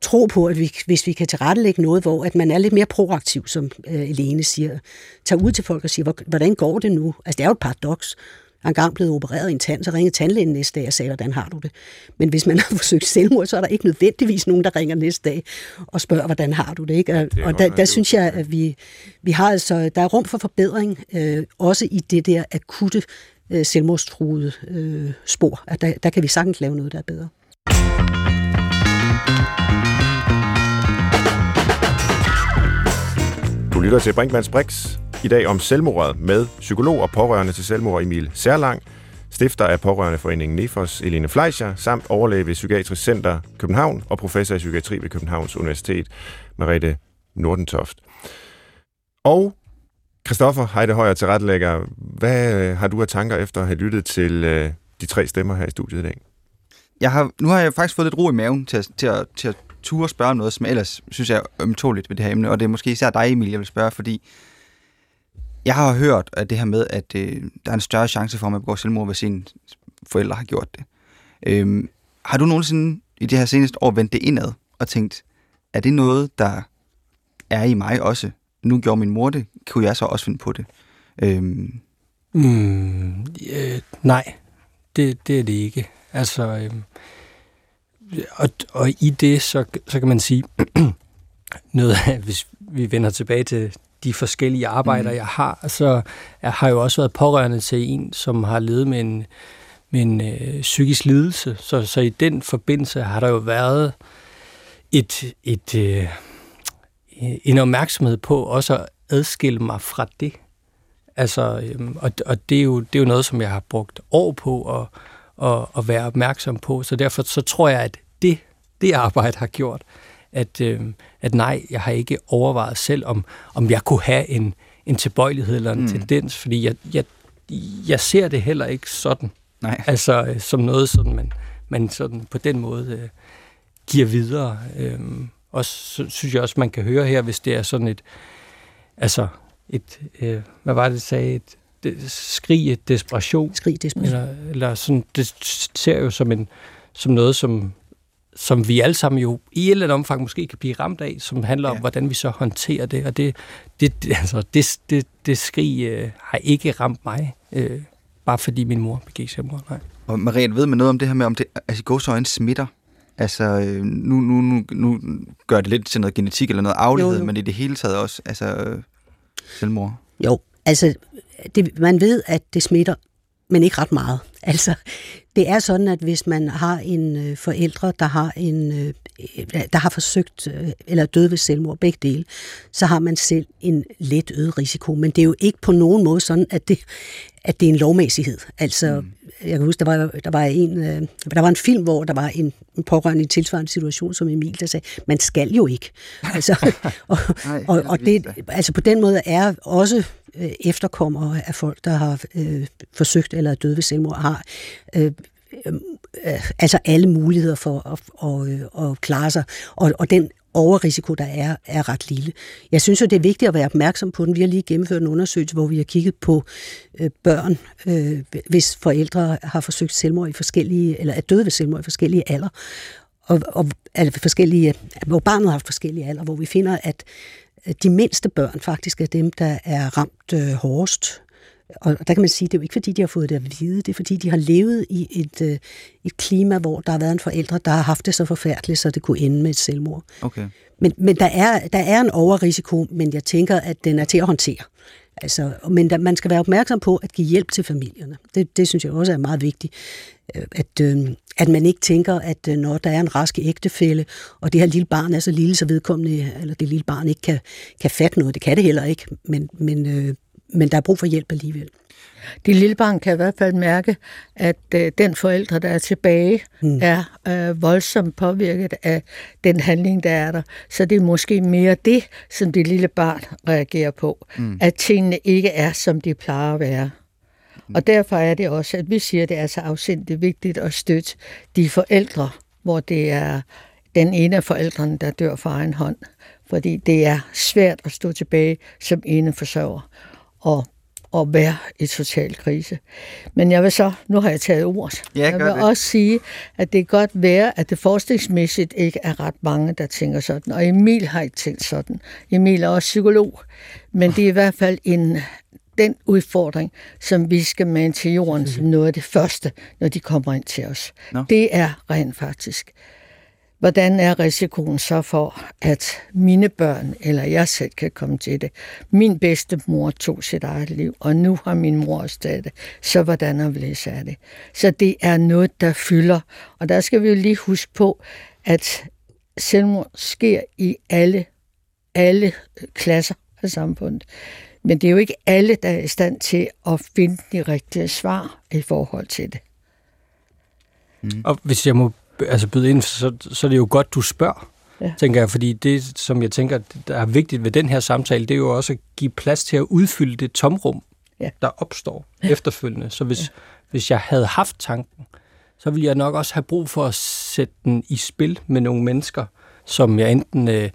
tro på, at vi, hvis vi kan tilrettelægge noget, hvor at man er lidt mere proaktiv, som øh, Elene siger, tager ud til folk og siger, hvordan går det nu? Altså det er jo et paradoks. Jeg er engang blevet opereret i en tand, så ringede tandlægen næste dag og sagde, hvordan har du det? Men hvis man har forsøgt selvmord, så er der ikke nødvendigvis nogen, der ringer næste dag og spørger, hvordan har du det? Ikke? Og, det og der, der synes jeg, at vi, vi har altså, der er rum for forbedring, øh, også i det der akutte øh, selvmordstruede øh, spor. At der, der kan vi sagtens lave noget, der er bedre. Du lytter til Brinkmanns Brix. I dag om selvmordet med psykolog og pårørende til selvmord Emil Særlang, stifter af pårørendeforeningen Nefos Elene Fleischer, samt overlæge ved Psykiatrisk Center København og professor i psykiatri ved Københavns Universitet, Merete Nordentoft. Og Christoffer Heide Højer til retlægger, hvad øh, har du af tanker efter at have lyttet til øh, de tre stemmer her i studiet i dag? Jeg har, nu har jeg faktisk fået lidt ro i maven til at, til at, til at ture spørge noget, som ellers synes jeg er ømtåligt ved det her emne, og det er måske især dig, Emil, jeg vil spørge, fordi jeg har hørt at det her med, at øh, der er en større chance for, at man begår selvmord, hvis sine forældre har gjort det. Øhm, har du nogensinde i det her seneste år vendt det indad og tænkt, er det noget, der er i mig også? Nu gjorde min mor det, kunne jeg så også finde på det? Øhm. Mm, øh, nej, det, det er det ikke. Altså, øhm, og, og i det, så, så kan man sige, noget af, hvis vi vender tilbage til de forskellige arbejder, mm. jeg har, så jeg har jo også været pårørende til en, som har levet med en, med en øh, psykisk lidelse. Så, så i den forbindelse har der jo været et, et, øh, en opmærksomhed på også at adskille mig fra det. Altså, øhm, og, og det, er jo, det er jo noget, som jeg har brugt år på at, at, at være opmærksom på. Så derfor så tror jeg, at det, det arbejde har gjort, at, øh, at nej, jeg har ikke overvejet selv, om, om jeg kunne have en, en tilbøjelighed eller en mm. tendens, fordi jeg, jeg, jeg ser det heller ikke sådan. Nej. Altså øh, som noget, sådan man, man sådan på den måde øh, giver videre. Øh, og så synes jeg også, man kan høre her, hvis det er sådan et, altså et, øh, hvad var det, sagde, et, det, skrig, et desperation. Skrig desperation. Eller, eller sådan, det ser jo som, en, som noget, som som vi alle sammen jo i et eller andet omfang måske kan blive ramt af, som handler ja. om, hvordan vi så håndterer det. Og det, det, altså, det, det, det skrig øh, har ikke ramt mig, øh, bare fordi min mor begik selvmord. Nej. Og Marie, ved man noget om det her med, om det altså, gåsøjne smitter? Altså, øh, nu, nu, nu, nu gør det lidt til noget genetik eller noget aflighed, jo, jo. men i det hele taget også, altså, selvmord. Jo, altså, det, man ved, at det smitter, men ikke ret meget. Altså, det er sådan, at hvis man har en øh, forældre, der har en øh, øh der har forsøgt øh, eller død ved selvmord, begge dele, så har man selv en let øget risiko. Men det er jo ikke på nogen måde sådan, at det, at det er en lovmæssighed. Altså, mm jeg kan huske, der var, der var en, øh, der var en film, hvor der var en, en pårørende i en tilsvarende situation som Emil, der sagde, man skal jo ikke. Altså, og, Nej, og, og det, altså på den måde er også øh, efterkommere af folk, der har øh, forsøgt eller er døde ved selvmord, har øh, øh, altså alle muligheder for at, at, at, at klare sig. Og, og den overrisiko, der er, er ret lille. Jeg synes jo, det er vigtigt at være opmærksom på den. Vi har lige gennemført en undersøgelse, hvor vi har kigget på øh, børn, øh, hvis forældre har forsøgt selvmord i forskellige, eller er døde ved selvmord i forskellige alder, og, og altså forskellige, hvor barnet har haft forskellige alder, hvor vi finder, at de mindste børn faktisk er dem, der er ramt øh, hårdest og der kan man sige, at det er jo ikke fordi, de har fået det at vide, det er fordi, de har levet i et, øh, et klima, hvor der har været en forældre, der har haft det så forfærdeligt, så det kunne ende med et selvmord. Okay. Men, men der, er, der er en overrisiko, men jeg tænker, at den er til at håndtere. Altså, men der, man skal være opmærksom på at give hjælp til familierne. Det, det synes jeg også er meget vigtigt. Øh, at, øh, at man ikke tænker, at når der er en rask ægtefælle, og det her lille barn er så lille, så vedkommende, eller det lille barn ikke kan, kan fatte noget. Det kan det heller ikke, men, men, øh, men der er brug for hjælp alligevel. Det lille barn kan i hvert fald mærke, at øh, den forældre, der er tilbage, mm. er øh, voldsomt påvirket af den handling, der er der. Så det er måske mere det, som det lille barn reagerer på. Mm. At tingene ikke er, som de plejer at være. Mm. Og derfor er det også, at vi siger, at det er så afsindigt vigtigt at støtte de forældre, hvor det er den ene af forældrene, der dør for egen hånd. Fordi det er svært at stå tilbage som ene forsørger og, og være i total krise. Men jeg vil så, nu har jeg taget ord, ja, jeg vil det. også sige, at det kan godt være, at det forskningsmæssigt ikke er ret mange, der tænker sådan. Og Emil har ikke tænkt sådan. Emil er også psykolog. Men det er i hvert fald en, den udfordring, som vi skal med til jorden som noget af det første, når de kommer ind til os. No. Det er rent faktisk hvordan er risikoen så for, at mine børn eller jeg selv kan komme til det? Min bedste mor tog sit eget liv, og nu har min mor også det. Så hvordan er det? Så det er noget, der fylder. Og der skal vi jo lige huske på, at selvmord sker i alle, alle klasser af samfundet. Men det er jo ikke alle, der er i stand til at finde de rigtige svar i forhold til det. Mm. Og hvis jeg må altså byde ind, så, så er det jo godt, du spørger, ja. tænker jeg, fordi det, som jeg tænker, der er vigtigt ved den her samtale, det er jo også at give plads til at udfylde det tomrum, ja. der opstår ja. efterfølgende. Så hvis, ja. hvis jeg havde haft tanken, så ville jeg nok også have brug for at sætte den i spil med nogle mennesker, som jeg enten øh,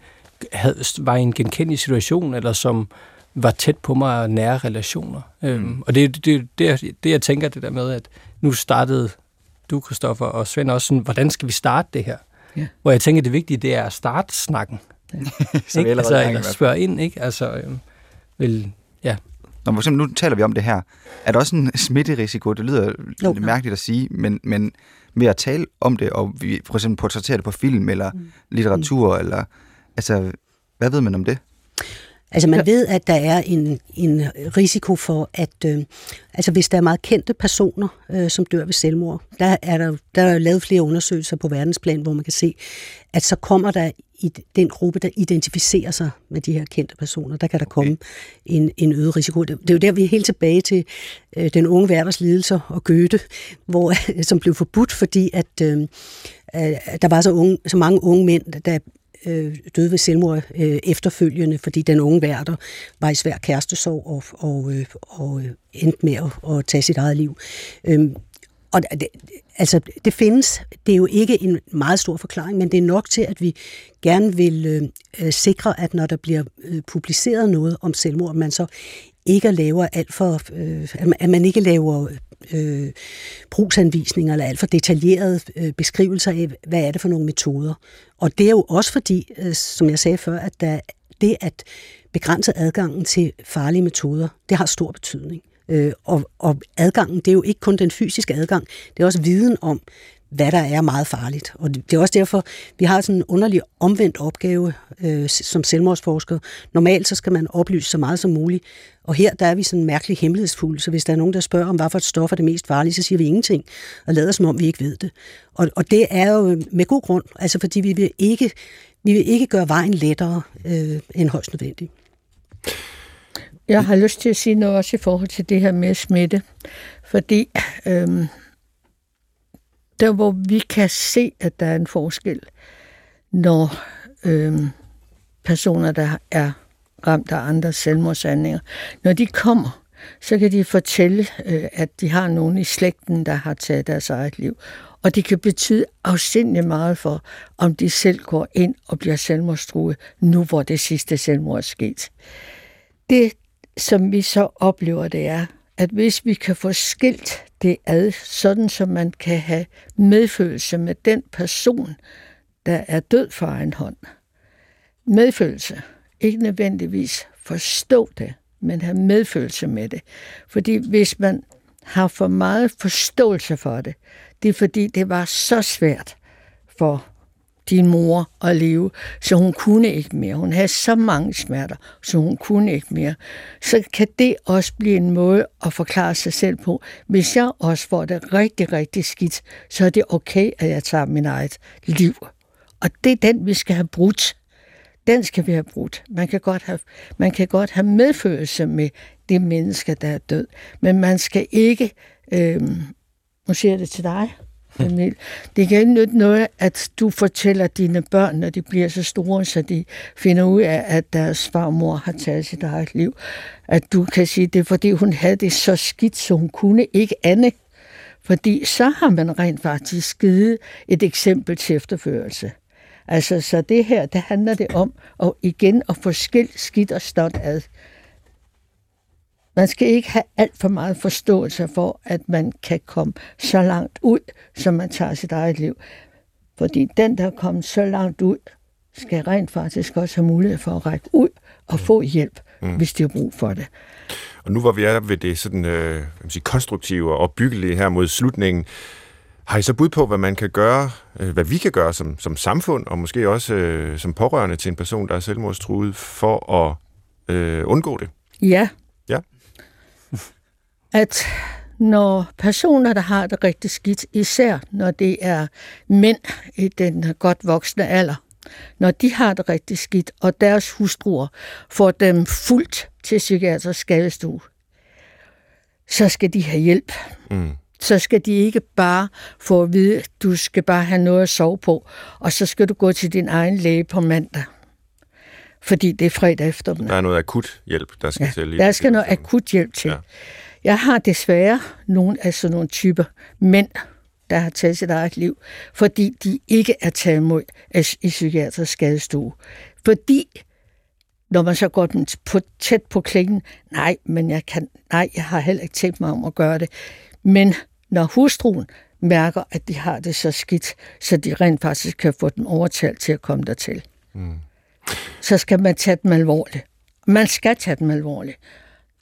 havde, var i en genkendelig situation, eller som var tæt på mig og nære relationer. Øhm, mm. Øhm, og det er det, det, det, jeg tænker det der med, at nu startede du, Kristoffer, og Svend også, sådan, hvordan skal vi starte det her? Ja. Hvor jeg tænker, det vigtige, det er at starte snakken. Ja. Så ikke? Altså, eller spørge ind, ikke? Altså, øhm, vel, ja. Nå, for eksempel, nu taler vi om det her. Er der også en smitterisiko? Det lyder jo. lidt mærkeligt at sige, men, men ved at tale om det, og vi for eksempel portrættere det på film, eller mm. litteratur, mm. eller altså, hvad ved man om det? Altså man ved, at der er en, en risiko for, at øh, altså hvis der er meget kendte personer, øh, som dør ved selvmord, der er der, der er lavet flere undersøgelser på verdensplan, hvor man kan se, at så kommer der i den gruppe, der identificerer sig med de her kendte personer, der kan der komme okay. en, en øget risiko. Det, det er jo der, vi er helt tilbage til øh, den unge verdens lidelser og Goethe, hvor, som blev forbudt, fordi at øh, der var så, unge, så mange unge mænd, der øh, døde ved selvmord øh, efterfølgende, fordi den unge værter var i svær kærestesorg og, og, øh, og øh, endte med at, at tage sit eget liv. Øhm, og det, altså, det findes. Det er jo ikke en meget stor forklaring, men det er nok til, at vi gerne vil øh, øh sikre, at når der bliver øh, publiceret noget om selvmord, man så ikke laver alt for, øh, at man ikke laver øh, brugsanvisninger eller alt for detaljerede øh, beskrivelser af, hvad er det for nogle metoder. Og det er jo også fordi, øh, som jeg sagde før, at der, det at begrænse adgangen til farlige metoder, det har stor betydning. Øh, og, og adgangen, det er jo ikke kun den fysiske adgang, det er også viden om, hvad der er meget farligt. Og det er også derfor, vi har sådan en underlig omvendt opgave øh, som selvmordsforsker. Normalt så skal man oplyse så meget som muligt, og her der er vi sådan mærkelig hemmelighedsfulde, så hvis der er nogen, der spørger om, hvorfor et stof er det mest farlige, så siger vi ingenting, og lader som om, vi ikke ved det. Og, og det er jo med god grund, altså fordi vi vil ikke, vi vil ikke gøre vejen lettere øh, end højst nødvendigt. Jeg har lyst til at sige noget også i forhold til det her med smitte, fordi øh, der hvor vi kan se, at der er en forskel, når øh, personer, der er ramt af andre selvmordshandlinger, når de kommer, så kan de fortælle, øh, at de har nogen i slægten, der har taget deres eget liv. Og det kan betyde afsindelig meget for, om de selv går ind og bliver selvmordstruet, nu hvor det sidste selvmord er sket. Det, som vi så oplever, det er, at hvis vi kan få skilt det ad, sådan som man kan have medfølelse med den person, der er død for egen hånd. Medfølelse. Ikke nødvendigvis forstå det, men have medfølelse med det. Fordi hvis man har for meget forståelse for det, det er fordi, det var så svært for din mor at leve, så hun kunne ikke mere. Hun havde så mange smerter, så hun kunne ikke mere. Så kan det også blive en måde at forklare sig selv på. Hvis jeg også får det rigtig, rigtig skidt, så er det okay, at jeg tager min eget liv. Og det er den, vi skal have brudt. Den skal vi have brudt. Man kan godt have, man kan godt have medfølelse med det menneske, der er død. Men man skal ikke, øh, nu siger jeg det til dig, Emil. Det kan ikke nytte noget, at du fortæller dine børn, når de bliver så store, så de finder ud af, at deres farmor har taget sit eget liv. At du kan sige, det er fordi, hun havde det så skidt, så hun kunne ikke andet. Fordi så har man rent faktisk givet et eksempel til efterførelse. Altså, så det her, det handler det om at igen at få skilt skidt og stot ad. Man skal ikke have alt for meget forståelse for, at man kan komme så langt ud, som man tager sit eget liv. Fordi den, der er kommet så langt ud, skal rent faktisk også have mulighed for at række ud og få hjælp, mm. hvis de har brug for det. Og nu hvor vi er ved det sådan, øh, sige, konstruktive og byggelige her mod slutningen, har I så bud på, hvad man kan gøre, øh, hvad vi kan gøre som, som samfund, og måske også øh, som pårørende til en person, der er selvmordstruet, for at øh, undgå det? Ja. Ja. At når personer, der har det rigtig skidt, især når det er mænd i den godt voksne alder, når de har det rigtig skidt, og deres hustruer får dem fuldt til psykiatrisk skadestue, så skal de have hjælp. Mm så skal de ikke bare få at vide, at du skal bare have noget at sove på, og så skal du gå til din egen læge på mandag. Fordi det er fredag eftermiddag. Der er noget akut hjælp, der skal ja, til. Der skal noget akut hjælp til. Ja. Jeg har desværre nogle af sådan nogle typer mænd, der har taget sit eget liv, fordi de ikke er taget imod i psykiatrisk skadestue. Fordi når man så går den på, tæt på klingen, nej, men jeg kan, nej, jeg har heller ikke tænkt mig om at gøre det. Men når hustruen mærker, at de har det så skidt, så de rent faktisk kan få dem overtalt til at komme dertil, mm. så skal man tage dem alvorligt. Man skal tage dem alvorligt.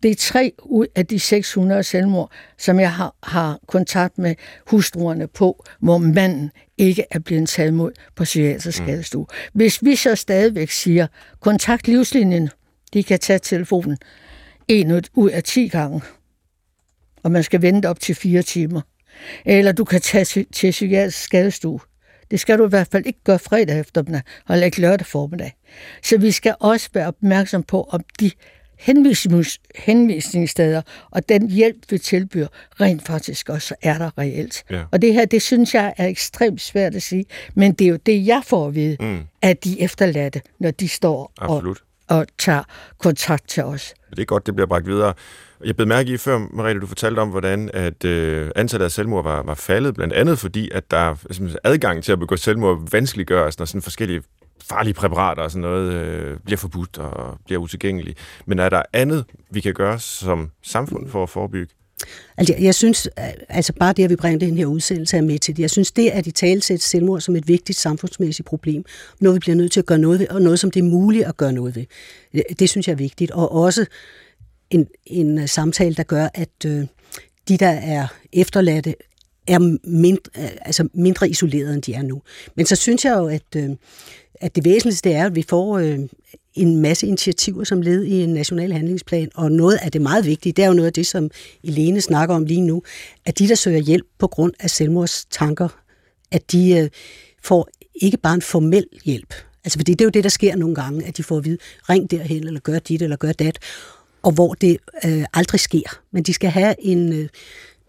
Det er tre ud af de 600 selvmord, som jeg har, har kontakt med hustruerne på, hvor manden ikke er blevet taget imod på psykiatrisk mm. skadestue. Hvis vi så stadigvæk siger, kontakt livslinjen, de kan tage telefonen en ud af 10 gange, og man skal vente op til fire timer. Eller du kan tage til, til psykiatrisk skadestue. Det skal du i hvert fald ikke gøre fredag eftermiddag, og ikke lørdag formiddag. Så vi skal også være opmærksom på, om de henvisnings, henvisningssteder og den hjælp, vi tilbyder, rent faktisk også er der reelt. Ja. Og det her, det synes jeg er ekstremt svært at sige, men det er jo det, jeg får at vide, mm. at de efterladte, når de står og, og tager kontakt til os. Det er godt, det bliver bragt videre. Jeg blev mærke i før, Marie, du fortalte om, hvordan at øh, antallet af selvmord var, var faldet, blandt andet fordi, at der altså, adgang til at begå selvmord vanskeliggøres, når sådan forskellige farlige præparater og sådan noget øh, bliver forbudt og bliver utilgængelige. Men er der andet, vi kan gøre som samfund for at forebygge? Altså, jeg synes, øh, altså bare det, at vi bringer den her udsendelse er med til det. Jeg synes, det er at i talsæt selvmord som et vigtigt samfundsmæssigt problem. Noget, vi bliver nødt til at gøre noget ved, og noget, som det er muligt at gøre noget ved. Det, det synes jeg er vigtigt. Og også en, en øh, samtale, der gør, at øh, de, der er efterladte, er mindre, altså mindre isoleret, end de er nu. Men så synes jeg jo, at, øh, at det væsentligste er, at vi får øh, en masse initiativer som led i en national handlingsplan, og noget af det meget vigtige, det er jo noget af det, som Elene snakker om lige nu, at de, der søger hjælp på grund af selvmordstanker, at de øh, får ikke bare en formel hjælp, Altså, fordi det er jo det, der sker nogle gange, at de får at vide, ring derhen, eller gør dit, eller gør dat og hvor det øh, aldrig sker. Men de skal have en, øh,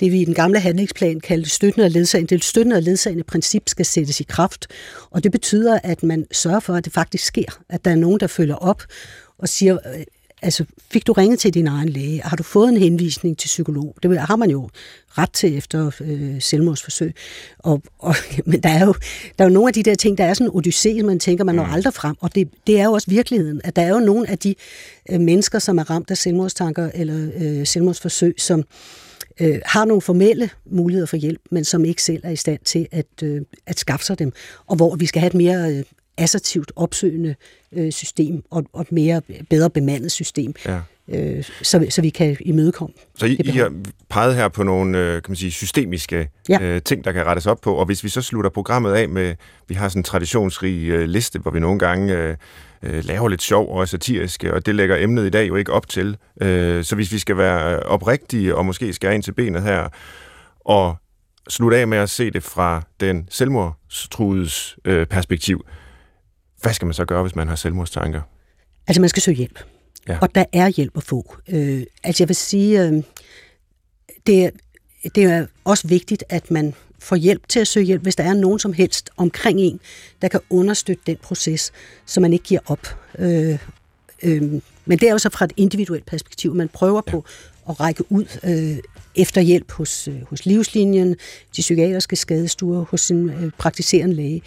det vi i den gamle handlingsplan kaldte støttende og ledsagende. Det støttende og ledsagende princip skal sættes i kraft, og det betyder, at man sørger for, at det faktisk sker, at der er nogen, der følger op og siger, øh, altså, fik du ringet til din egen læge? Har du fået en henvisning til psykolog? Det har man jo ret til efter øh, selvmordsforsøg. Og, og, men der er, jo, der er jo nogle af de der ting, der er sådan en odyssé, man tænker, man når mm. aldrig frem. Og det, det er jo også virkeligheden, at der er jo nogle af de øh, mennesker, som er ramt af selvmordstanker eller øh, selvmordsforsøg, som øh, har nogle formelle muligheder for hjælp, men som ikke selv er i stand til at, øh, at skaffe sig dem. Og hvor vi skal have et mere øh, assertivt opsøgende øh, system og, og et mere bedre bemandet system. Ja øh, så, så vi kan imødekomme. Så I, I har peget her på nogle øh, kan man sige, systemiske ja. øh, ting, der kan rettes op på, og hvis vi så slutter programmet af med, vi har sådan en traditionsrig øh, liste, hvor vi nogle gange øh, øh, laver lidt sjov og er satiriske, og det lægger emnet i dag jo ikke op til. Øh, så hvis vi skal være oprigtige og måske skære ind til benet her, og slutte af med at se det fra den selvmordstruedes øh, perspektiv, hvad skal man så gøre, hvis man har selvmordstanker? Altså, man skal søge hjælp. Ja. Og der er hjælp at få. Øh, altså, jeg vil sige, øh, det, er, det er også vigtigt, at man får hjælp til at søge hjælp, hvis der er nogen som helst omkring en, der kan understøtte den proces, så man ikke giver op. Øh, øh, men det er jo så fra et individuelt perspektiv. Man prøver ja. på at række ud øh, efter hjælp hos, øh, hos livslinjen, de psykiatriske skadestuer, hos sin øh, praktiserende læge,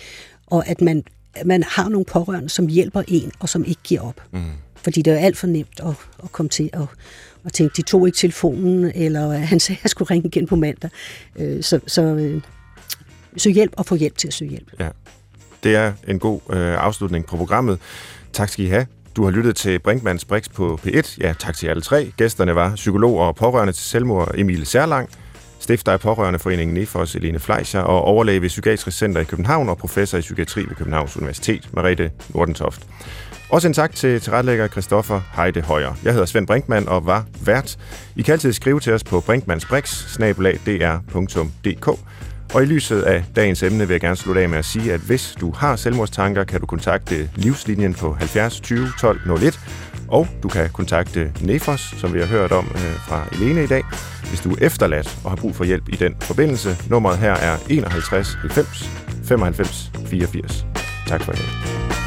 og at man, man har nogle pårørende, som hjælper en, og som ikke giver op. Mm. Fordi det er alt for nemt at, at komme til at, at tænkte, de tog ikke telefonen, eller han sagde, at jeg skulle ringe igen på mandag. Øh, så så øh, hjælp og få hjælp til at søge hjælp. Ja. Det er en god øh, afslutning på programmet. Tak skal I have. Du har lyttet til Brinkmanns Brix på P1. Ja, tak til alle tre. Gæsterne var psykolog og pårørende til selvmord Emil Særlang, stifter af Pårørendeforeningen Nefos, Elene Fleischer, og overlæge ved Psykiatrisk Center i København og professor i psykiatri ved Københavns Universitet, Marete Nordentoft. Også en tak til tilrettelægger Christoffer Heide Højer. Jeg hedder Svend Brinkmann og var vært. I kan altid skrive til os på brinkmannsbrix.dr.dk. Og i lyset af dagens emne vil jeg gerne slutte af med at sige, at hvis du har selvmordstanker, kan du kontakte Livslinjen på 70 20 12 01, og du kan kontakte Nefos, som vi har hørt om øh, fra Elene i dag, hvis du er efterladt og har brug for hjælp i den forbindelse. Nummeret her er 51 90 95 84. Tak for i dag.